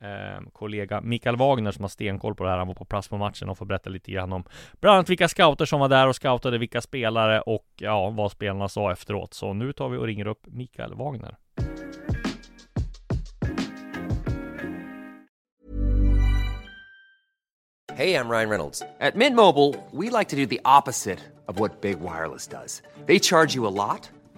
eh, kollega Mikael Wagner som har stenkoll på det här. Han var på plats på matchen och får berätta lite grann om bland annat vilka scouter som var där och scoutade vilka spelare och ja, vad spelarna sa efteråt. Så nu tar vi och ringer upp Mikael Wagner. Hej, jag Ryan Reynolds. På Mint Mobile, we like to do the opposite of what Big Wireless does. They charge you a lot.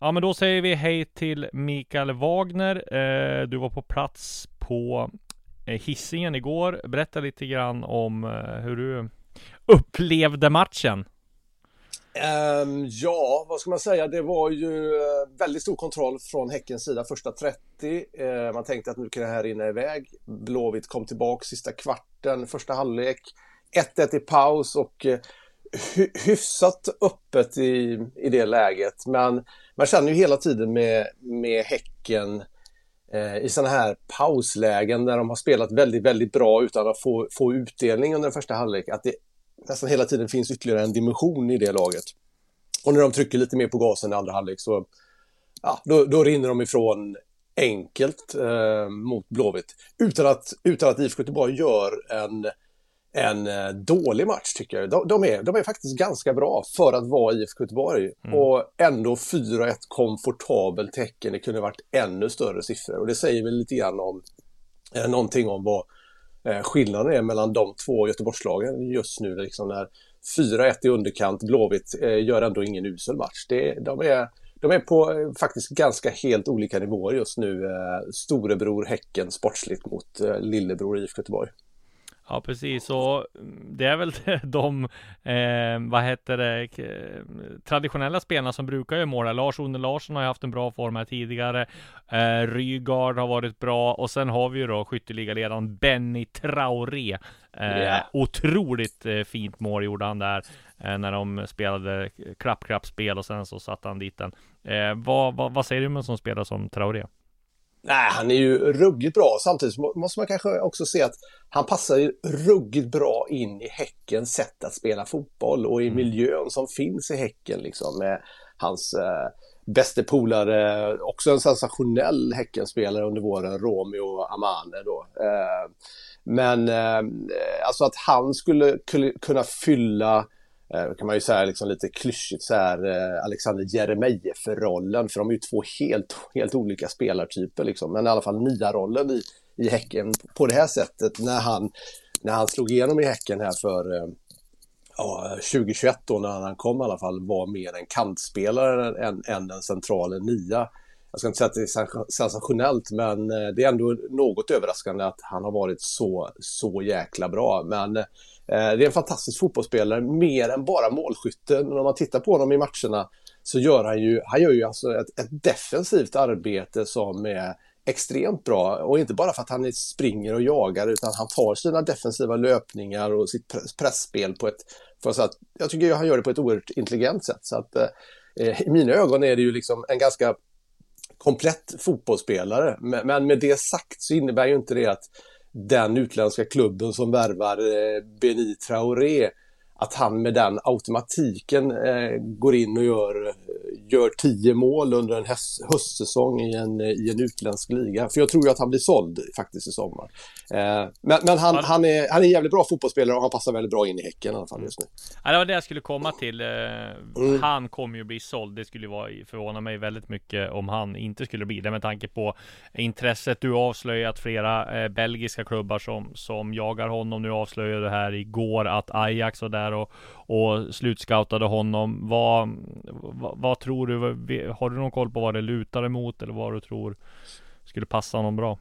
Ja men då säger vi hej till Mikael Wagner. Eh, du var på plats på eh, hissingen igår. Berätta lite grann om eh, hur du upplevde matchen. Um, ja, vad ska man säga? Det var ju eh, väldigt stor kontroll från Häckens sida första 30. Uh, eh, man tänkte att nu kan det här rinna iväg. Blåvitt kom tillbaka sista kvarten, första halvlek. 1-1 i paus och uh, hyfsat öppet i, i det läget. Men man känner ju hela tiden med, med Häcken eh, i sådana här pauslägen där de har spelat väldigt, väldigt bra utan att få, få utdelning under den första halvlek, att det nästan hela tiden finns ytterligare en dimension i det laget. Och när de trycker lite mer på gasen i andra halvlek så ja, då, då rinner de ifrån enkelt eh, mot Blåvitt utan att, utan att IFK Göteborg gör en en eh, dålig match tycker jag. De, de, är, de är faktiskt ganska bra för att vara IFK Göteborg. Mm. Och ändå 4-1 komfortabelt tecken. Det kunde varit ännu större siffror. Och det säger väl lite grann om eh, någonting om vad eh, skillnaden är mellan de två Göteborgslagen just nu. Liksom när 4-1 i underkant, Blåvitt eh, gör ändå ingen usel match. Det, de, är, de är på eh, faktiskt ganska helt olika nivåer just nu. Eh, storebror Häcken sportsligt mot eh, lillebror IFK Göteborg. Ja, precis. Och det är väl de, eh, vad heter det, traditionella spelarna som brukar göra mål. Lars-Olle Larsson har ju haft en bra form här tidigare. Eh, Rygaard har varit bra och sen har vi ju då skytteligaledaren Benny Traoré. Eh, yeah. Otroligt eh, fint mål gjorde han där eh, när de spelade klapp-klapp-spel och sen så satte han dit den. Eh, vad, vad, vad säger du om en sån spelare som Traoré? Nej, han är ju ruggigt bra. Samtidigt måste man kanske också se att han passar ju ruggigt bra in i Häckens sätt att spela fotboll och i mm. miljön som finns i Häcken liksom med hans eh, bäste polare, också en sensationell Häckenspelare under våren, Romeo Amane då. Eh, men eh, alltså att han skulle kunna fylla Eh, då kan man ju säga liksom lite klyschigt så här eh, Alexander Jeremejeff-rollen för de är ju två helt, helt olika spelartyper liksom. Men i alla fall nia-rollen i, i Häcken på det här sättet när han när han slog igenom i Häcken här för eh, ja, 2021 då när han kom i alla fall var mer en kantspelare än, än en central nia. Jag ska inte säga att det är sensationellt men det är ändå något överraskande att han har varit så, så jäkla bra. Men eh, Eh, det är en fantastisk fotbollsspelare, mer än bara målskytte. Men om man tittar på honom i matcherna så gör han ju, han gör ju alltså ett, ett defensivt arbete som är extremt bra och inte bara för att han springer och jagar utan han tar sina defensiva löpningar och sitt pressspel på ett, för att, jag tycker han gör det på ett oerhört intelligent sätt. Så att eh, eh, i mina ögon är det ju liksom en ganska komplett fotbollsspelare. Men med det sagt så innebär ju inte det att den utländska klubben som värvar eh, Beni Traoré att han med den automatiken eh, går in och gör, gör tio mål under en höst, höstsäsong i en, i en utländsk liga. För jag tror ju att han blir såld faktiskt i sommar. Eh, men men han, han, är, han är en jävligt bra fotbollsspelare och han passar väldigt bra in i Häcken i alla fall just nu. Ja, det var det jag skulle komma till. Eh, mm. Han kommer ju bli såld. Det skulle vara förvåna mig väldigt mycket om han inte skulle bli det med tanke på intresset. Du avslöjat flera eh, belgiska klubbar som, som jagar honom. Nu avslöjade det här igår att Ajax och där där och, och slutscoutade honom. Vad, vad, vad, tror du? Har du någon koll på vad det lutar emot eller vad du tror skulle passa honom bra?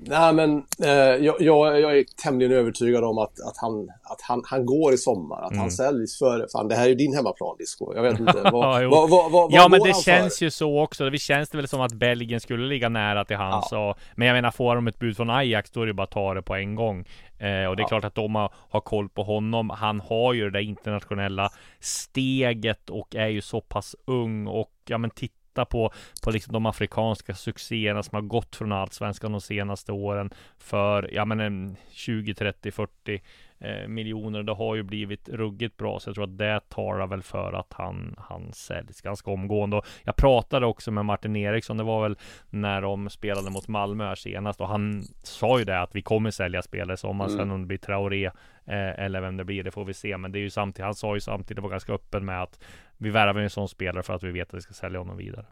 Nej, men eh, jag, jag, jag, är tämligen övertygad om att, att, han, att han, han går i sommar, att mm. han säljs för, fan det här är ju din hemmaplan Disco, jag vet inte. Vad, vad, vad, vad, ja men det känns för? ju så också, det känns det väl som att Belgien skulle ligga nära till hans ja. och, Men jag menar, får de ett bud från Ajax då är det bara att ta det på en gång. Eh, och det är ja. klart att de har, har koll på honom. Han har ju det där internationella steget och är ju så pass ung och ja men titta titta på, på liksom de afrikanska succéerna som har gått från allsvenskan de senaste åren för, ja men 20, 30, 40 eh, miljoner. Det har ju blivit ruggigt bra, så jag tror att det talar väl för att han, han säljs ganska omgående. Och jag pratade också med Martin Eriksson, det var väl när de spelade mot Malmö här senast och han sa ju det att vi kommer sälja spelare i sommar, mm. sen om det blir Traoré eh, eller vem det blir, det får vi se. Men det är ju samtidigt, han sa ju samtidigt, var ganska öppen med att vi värvar en sån spelare för att vi vet att vi ska sälja honom vidare.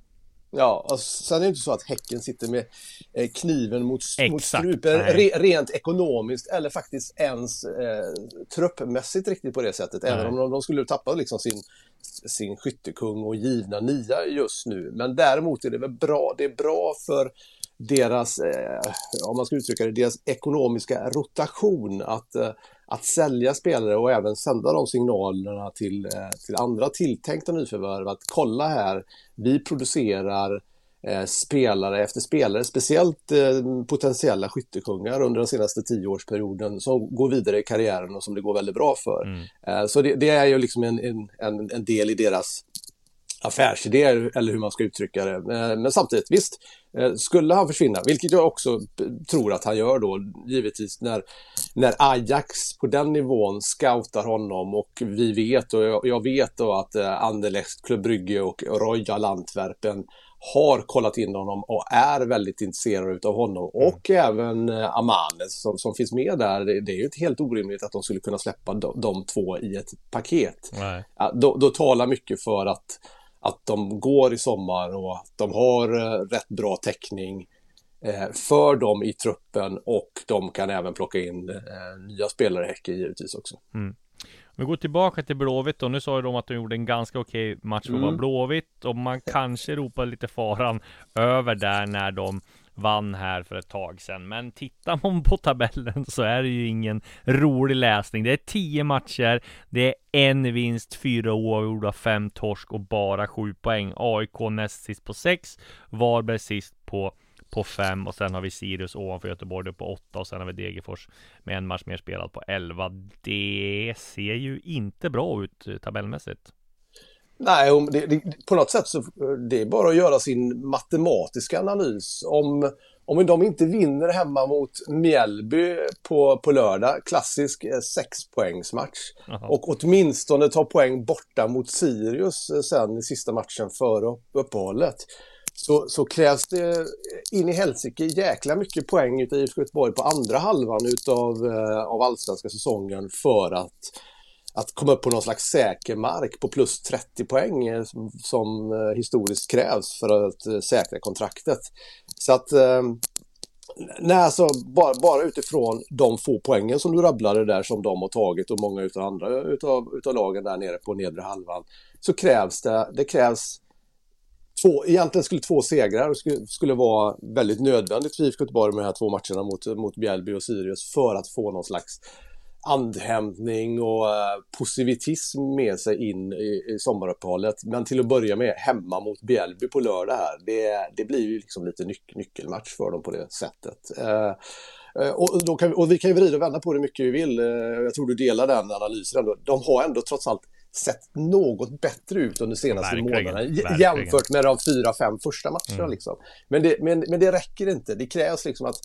Ja, och sen är det inte så att Häcken sitter med eh, kniven mot, mot strupen re, rent ekonomiskt eller faktiskt ens eh, truppmässigt riktigt på det sättet. Nej. Även om de, de skulle tappa liksom sin, sin skyttekung och givna nia just nu. Men däremot är det väl bra, det är bra för deras, eh, om man ska uttrycka det, deras ekonomiska rotation att eh, att sälja spelare och även sända de signalerna till, eh, till andra tilltänkta nyförvärv att kolla här, vi producerar eh, spelare efter spelare, speciellt eh, potentiella skyttekungar under den senaste tioårsperioden som går vidare i karriären och som det går väldigt bra för. Mm. Eh, så det, det, är ju liksom en, en, en del i deras affärsidéer eller hur man ska uttrycka det. Eh, men samtidigt, visst, skulle han försvinna, vilket jag också tror att han gör då, givetvis när, när Ajax på den nivån scoutar honom och vi vet och jag, jag vet då att eh, Anderlecht, Club Brygge och Royal Antwerpen har kollat in honom och är väldigt intresserade av honom mm. och även Amanes som, som finns med där. Det, är ju inte helt orimligt att de skulle kunna släppa de, de två i ett paket. Ja, då, då talar mycket för att att de går i sommar och att de har eh, rätt bra täckning eh, för dem i truppen och de kan även plocka in eh, nya spelare i Häcken givetvis också. Mm. Vi går tillbaka till Blåvitt och nu sa de att de gjorde en ganska okej match för att vara mm. Blåvitt och man kanske ropar lite faran över där när de vann här för ett tag sedan. Men tittar man på tabellen så är det ju ingen rolig läsning. Det är tio matcher, det är en vinst, fyra oavgjorda, fem torsk och bara sju poäng. AIK näst sist på sex, Varberg sist på på fem och sen har vi Sirius ovanför Göteborg på åtta och sen har vi Degerfors med en match mer spelad på elva. Det ser ju inte bra ut eh, tabellmässigt. Nej, det, det, på något sätt så det är bara att göra sin matematiska analys. Om, om de inte vinner hemma mot Mjällby på, på lördag, klassisk eh, sexpoängsmatch, Aha. och åtminstone tar poäng borta mot Sirius eh, sen i sista matchen före uppehållet, så, så krävs det in i helsike jäkla mycket poäng utav IFK Göteborg på andra halvan utav, eh, av allsvenska säsongen för att att komma upp på någon slags säker mark på plus 30 poäng eh, som eh, historiskt krävs för att eh, säkra kontraktet. Så att ehm, Nej, alltså bara, bara utifrån de få poängen som du rabblade där som de har tagit och många utav andra utav, utav lagen där nere på nedre halvan så krävs det, det krävs två, egentligen skulle två segrar skulle, skulle vara väldigt nödvändigt för IFK Göteborg med de här två matcherna mot, mot Bjällby och Sirius för att få någon slags andhämtning och eh, positivism med sig in i, i sommaruppehållet. Men till att börja med hemma mot Bjällby på lördag här. Det, det blir ju liksom lite nyc nyckelmatch för dem på det sättet. Uh, och, då kan, och vi kan ju vrida och vända på det mycket vi vill. Jag tror du delar den analysen. Ändå. De har ändå trots allt sett något bättre ut under senaste verkligen, månaderna verkligen. jämfört med de fyra, fem första matcherna. Mm. Liksom. Men, det, men, men det räcker inte. Det krävs liksom att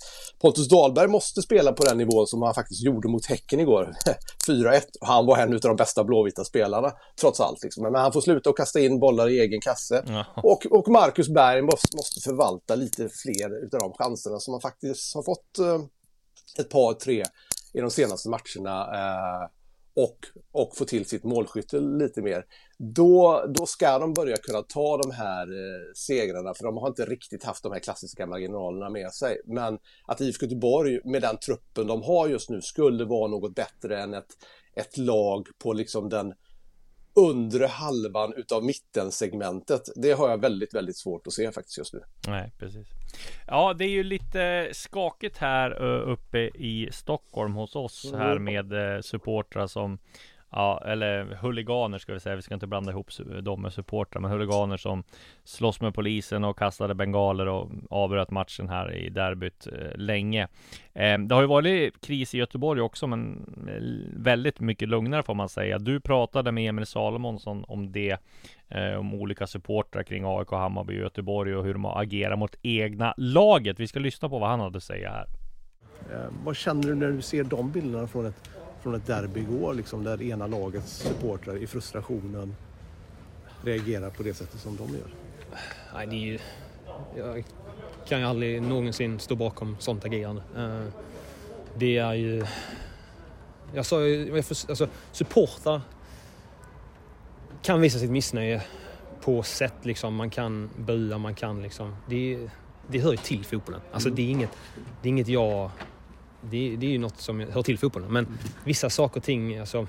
Pontus Dahlberg måste spela på den nivån som han faktiskt gjorde mot Häcken igår. 4-1. Han var en av de bästa blåvita spelarna, trots allt. Liksom. Men han får sluta och kasta in bollar i egen kasse. Mm. Och, och Marcus Berg måste, måste förvalta lite fler av de chanserna som han faktiskt har fått eh, ett par, tre i de senaste matcherna. Eh, och, och få till sitt målskytte lite mer, då, då ska de börja kunna ta de här eh, segrarna, för de har inte riktigt haft de här klassiska marginalerna med sig. Men att IFK Göteborg med den truppen de har just nu skulle vara något bättre än ett, ett lag på liksom den undre halvan utav mittensegmentet. Det har jag väldigt, väldigt svårt att se faktiskt just nu. Nej, precis. Ja, det är ju lite skakigt här uppe i Stockholm hos oss mm. här med supportrar som Ja, eller huliganer ska vi säga. Vi ska inte blanda ihop dem med supportrar, men huliganer som slåss med polisen och kastade bengaler och avbröt matchen här i derbyt eh, länge. Eh, det har ju varit kris i Göteborg också, men eh, väldigt mycket lugnare får man säga. Du pratade med Emil Salomonsson om det, eh, om olika supportrar kring AIK, Hammarby och Göteborg och hur de har agerat mot egna laget. Vi ska lyssna på vad han hade att säga här. Eh, vad känner du när du ser de bilderna från ett från ett derby igår liksom, där ena lagets supportrar i frustrationen reagerar på det sättet som de gör. Nej, det är ju, jag kan ju aldrig någonsin stå bakom sånt agerande. Eh, det är ju... Jag sa ju, alltså supportrar kan visa sitt missnöje på sätt liksom. Man kan bua, man kan liksom... Det, det hör ju till fotbollen. Alltså mm. det, är inget, det är inget jag det, det är ju något som hör till fotbollen. Men vissa saker och ting, alltså,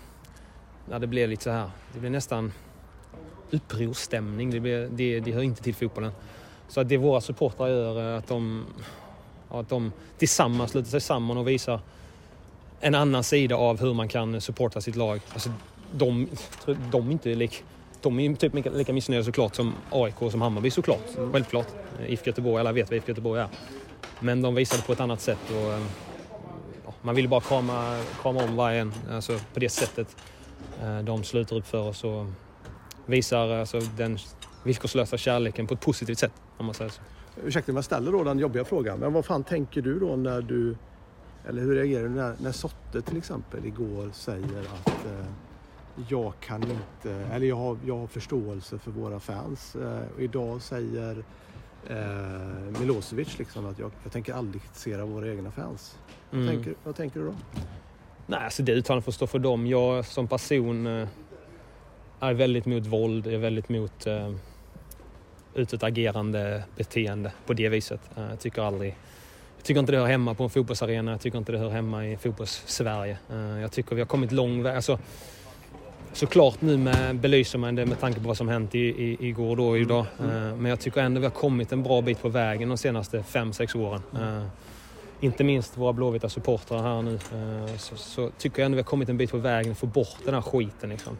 ja, det blir lite så här, det blir nästan upprorsstämning. Det, blir, det, det hör inte till fotbollen. Så att det våra supportrar gör, eh, att de, att de tillsammans sluter sig samman och visar en annan sida av hur man kan supporta sitt lag. Alltså, de, de är lik, de är typ lika missnöjda såklart som AIK och som Hammarby såklart. Mm. Självklart. Eh, IFK Göteborg, alla vet vad IFK Göteborg är. Men de visade på ett annat sätt. Och, eh, man vill bara krama, krama om vargen en alltså på det sättet eh, de sluter upp för oss och visar alltså, den villkorslösa kärleken på ett positivt sätt om man säger så. Ursäkta om jag ställer då den jobbiga frågan, men vad fan tänker du då när du eller hur reagerar du när, när Sotte till exempel igår säger att eh, jag kan inte, eller jag har, jag har förståelse för våra fans. Eh, och idag säger eh, Milosevic liksom att jag, jag tänker aldrig kritisera våra egna fans. Mm. Vad, tänker, vad tänker du då? Nej, alltså det uttalandet får stå för dem. Jag som person eh, är väldigt mot våld, är väldigt mot eh, utåtagerande beteende på det viset. Eh, jag tycker aldrig jag tycker inte det hör hemma på en fotbollsarena, jag tycker inte det hör hemma i fotbolls-Sverige. Eh, jag tycker vi har kommit lång väg. Alltså, såklart nu med, belyser man det med tanke på vad som hänt i, i, igår då och idag. Mm. Men jag tycker ändå vi har kommit en bra bit på vägen de senaste fem sex åren. Mm inte minst våra blåvita supportrar här nu, eh, så, så, tycker jag ändå vi har kommit en bit på vägen att få bort den här skiten. Liksom.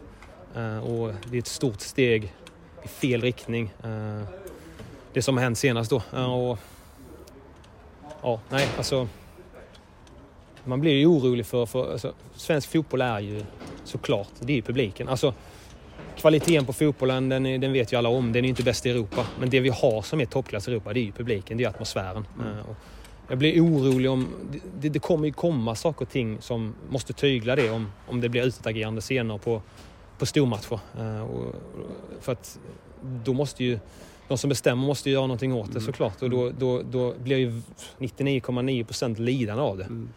Eh, och det är ett stort steg i fel riktning. Eh, det som har hänt senast då. Och, ja, nej, alltså. Man blir ju orolig för, för alltså, svensk fotboll är ju såklart, det är ju publiken. Alltså, kvaliteten på fotbollen, den, den vet ju alla om. Den är inte bäst i Europa. Men det vi har som är toppklass i Europa, det är ju publiken, det är atmosfären. Mm. Och, jag blir orolig om... Det, det, kommer ju komma saker och ting som måste tygla det om, om det blir utåtagerande scener på, på stormatcher. Uh, och, för att då måste ju... De som bestämmer måste göra någonting åt det mm. såklart och då, då, då blir ju 99,9 procent lidande av det. Mm.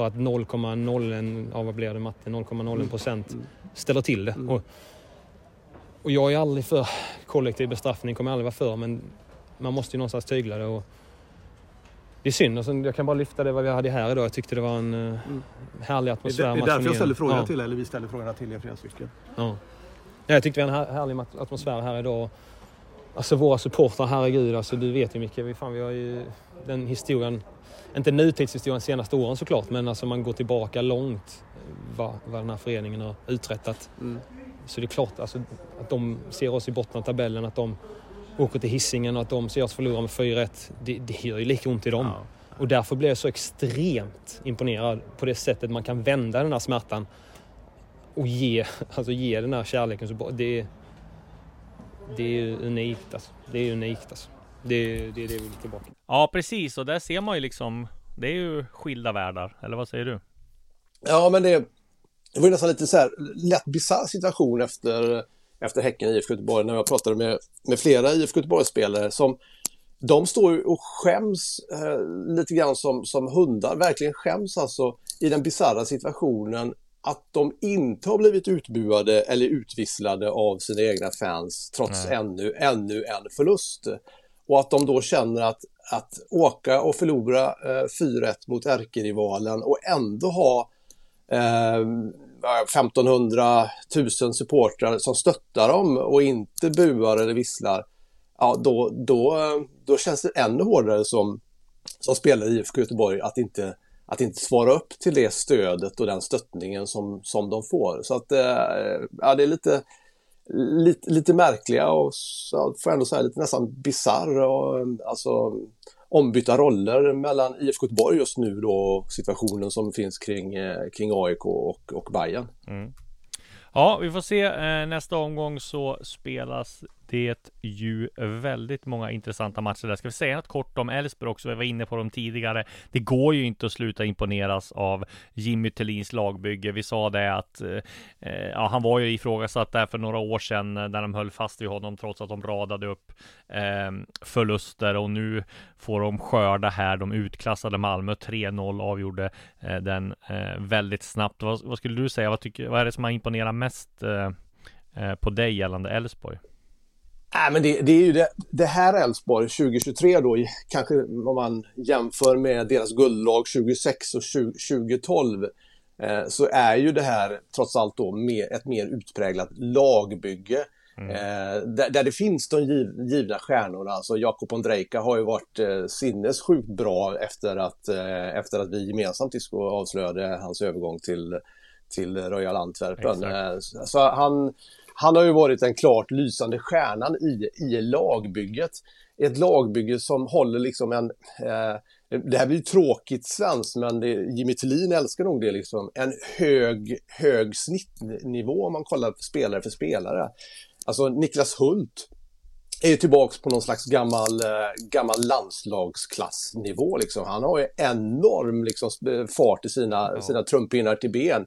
För att 0,01, ja vad blir det matte, 0,01 procent mm. ställer till det. Mm. Och, och jag är aldrig för kollektiv bestraffning, kommer jag aldrig vara för, men man måste ju någonstans tygla det. Och, det är synd. Alltså, jag kan bara lyfta det vad vi hade här idag. Jag tyckte det var en uh, härlig Det atmosfär. är, det är därför jag ställer frågorna ja. till eller vi ställer frågorna till er flera stycken. Ja. Ja, jag tyckte vi hade en här- härlig atmosfär här idag. Alltså våra supportrar, herregud, alltså, du vet ju Micke, vi, fan, vi har ju den historien, inte nutidshistorien senaste åren såklart, men alltså man går tillbaka långt vad, vad den här föreningen har uträttat. Mm. Så det är klart alltså, att de ser oss i botten av tabellen, att de åker till hissingen och att de ser oss förlora med 4-1, det, det gör ju lika ont i dem. Och därför blev jag så extremt imponerad på det sättet man kan vända den här smärtan och ge, alltså ge den här kärleken. Så det, det är ju unikt alltså. Det är unikt alltså. Det är det, är det vi vill tillbaka. Ja, precis. Och där ser man ju liksom, det är ju skilda världar. Eller vad säger du? Ja, men det, det var nästan lite så här lätt bisarr situation efter, efter Häcken i IFK Göteborg när jag pratade med, med flera IFK Göteborg-spelare som de står ju och skäms eh, lite grann som, som hundar, verkligen skäms alltså i den bisarra situationen att de inte har blivit utbuade eller utvisslade av sina egna fans trots Nej. ännu, ännu en förlust. Och att de då känner att, att åka och förlora eh, 4-1 mot ärkerivalen och ändå ha eh, 1500 000 supportrar som stöttar dem och inte buar eller visslar. Ja, då, då, då känns det ännu hårdare som, som spelare i IFK Göteborg att inte, att inte svara upp till det stödet och den stöttningen som, som de får. Så att eh, ja, det är lite, lite, lite märkliga och så får jag ändå säga lite nästan bisarr och alltså ombytta roller mellan IFK Göteborg just nu då och situationen som finns kring, eh, kring AIK och, och Bayern. Mm. Ja, vi får se. Eh, nästa omgång så spelas det ju väldigt många intressanta matcher där. Ska vi säga något kort om Elfsborg också? Vi var inne på dem tidigare. Det går ju inte att sluta imponeras av Jimmy Tillins lagbygge. Vi sa det att eh, eh, ja, han var ju ifrågasatt där för några år sedan eh, när de höll fast vid honom trots att de radade upp eh, förluster och nu får de skörda här. De utklassade Malmö 3-0 avgjorde eh, den eh, väldigt snabbt. Vad, vad skulle du säga? Vad, tycker, vad är det som har imponerat mest eh, eh på dig gällande Elfsborg? Nej, men det, det är ju det, det här Elfsborg 2023 då, kanske om man jämför med deras guldlag 2006 och 20, 2012, eh, så är ju det här trots allt då mer, ett mer utpräglat lagbygge. Eh, där, där det finns de giv, givna stjärnorna, alltså Jakob Ondrejka har ju varit eh, sinnessjukt bra efter att, eh, efter att vi gemensamt avslöjade hans övergång till, till Royal Antwerpen. Eh, så han, han har ju varit den klart lysande stjärnan i, i lagbygget. Ett lagbygge som håller liksom en, eh, det här blir ju tråkigt svenskt men det, Jimmy Tillin älskar nog det liksom, en hög, hög snittnivå om man kollar spelare för spelare. Alltså Niklas Hult är ju tillbaks på någon slags gammal, eh, gammal landslagsklassnivå. Liksom. Han har ju enorm liksom, sp- fart i sina, sina trumpinnar till ben.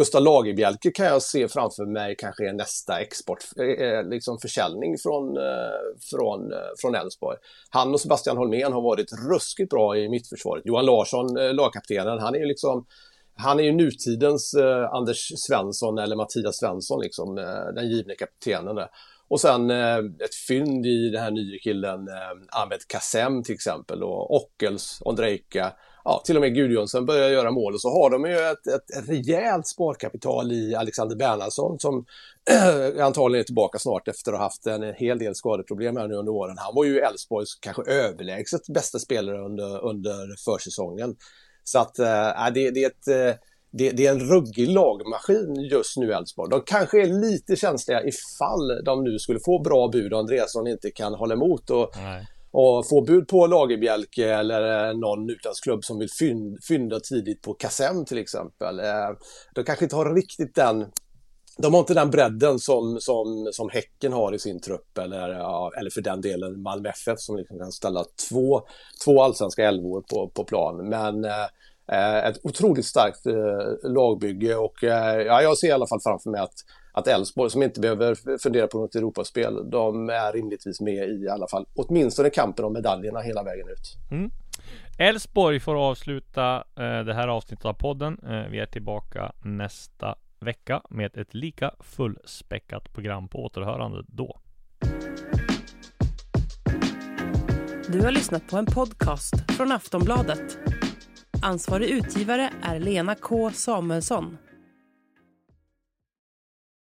Gustav Lagerbielke kan jag se framför mig kanske är nästa export, eh, eh, liksom försäljning från, eh, från, från Elfsborg. Han och Sebastian Holmén har varit ruskigt bra i mittförsvaret. Johan Larsson, lagkaptenen, han är ju liksom han är ju nutidens eh, Anders Svensson eller Mattias Svensson, liksom, eh, den givne kaptenen. Där. Och sen eh, ett fynd i den här nya killen eh, Ahmed Kassem till exempel och Ockels, Ondrejka. Ja, till och med Gudjonsson börjar göra mål och så har de ju ett, ett, rejält sparkapital i Alexander Bernhardsson som antagligen är tillbaka snart efter att ha haft en hel del skadeproblem här nu under åren. Han var ju Elfsborgs kanske överlägset bästa spelare under, under försäsongen. Så att äh, det, det, är ett, eh, det, det är en ruggig lagmaskin just nu Elfsborg. De kanske är lite känsliga ifall de nu skulle få bra bud och Andreasson inte kan hålla emot och, och få bud på Lagerbjälke eller någon utlandsklubb som vill fynda, fynda tidigt på Kassem till exempel. Eh, de kanske inte har riktigt den de har inte den bredden som, som, som Häcken har i sin trupp eller, ja, eller för den delen Malmö FF som liksom kan ställa två, två allsvenska elvor på, på plan. Men eh, eh, ett otroligt starkt eh, lagbygge och eh, ja, jag ser i alla fall framför mig att att Elfsborg som inte behöver fundera på något Europaspel, de är rimligtvis med i alla fall åtminstone kampen om medaljerna hela vägen ut. Mm. Elfsborg får avsluta eh, det här avsnittet av podden. Eh, vi är tillbaka nästa vecka med ett lika fullspäckat program på återhörande då. Du har lyssnat på en podcast från Aftonbladet. Ansvarig utgivare är Lena K Samuelsson.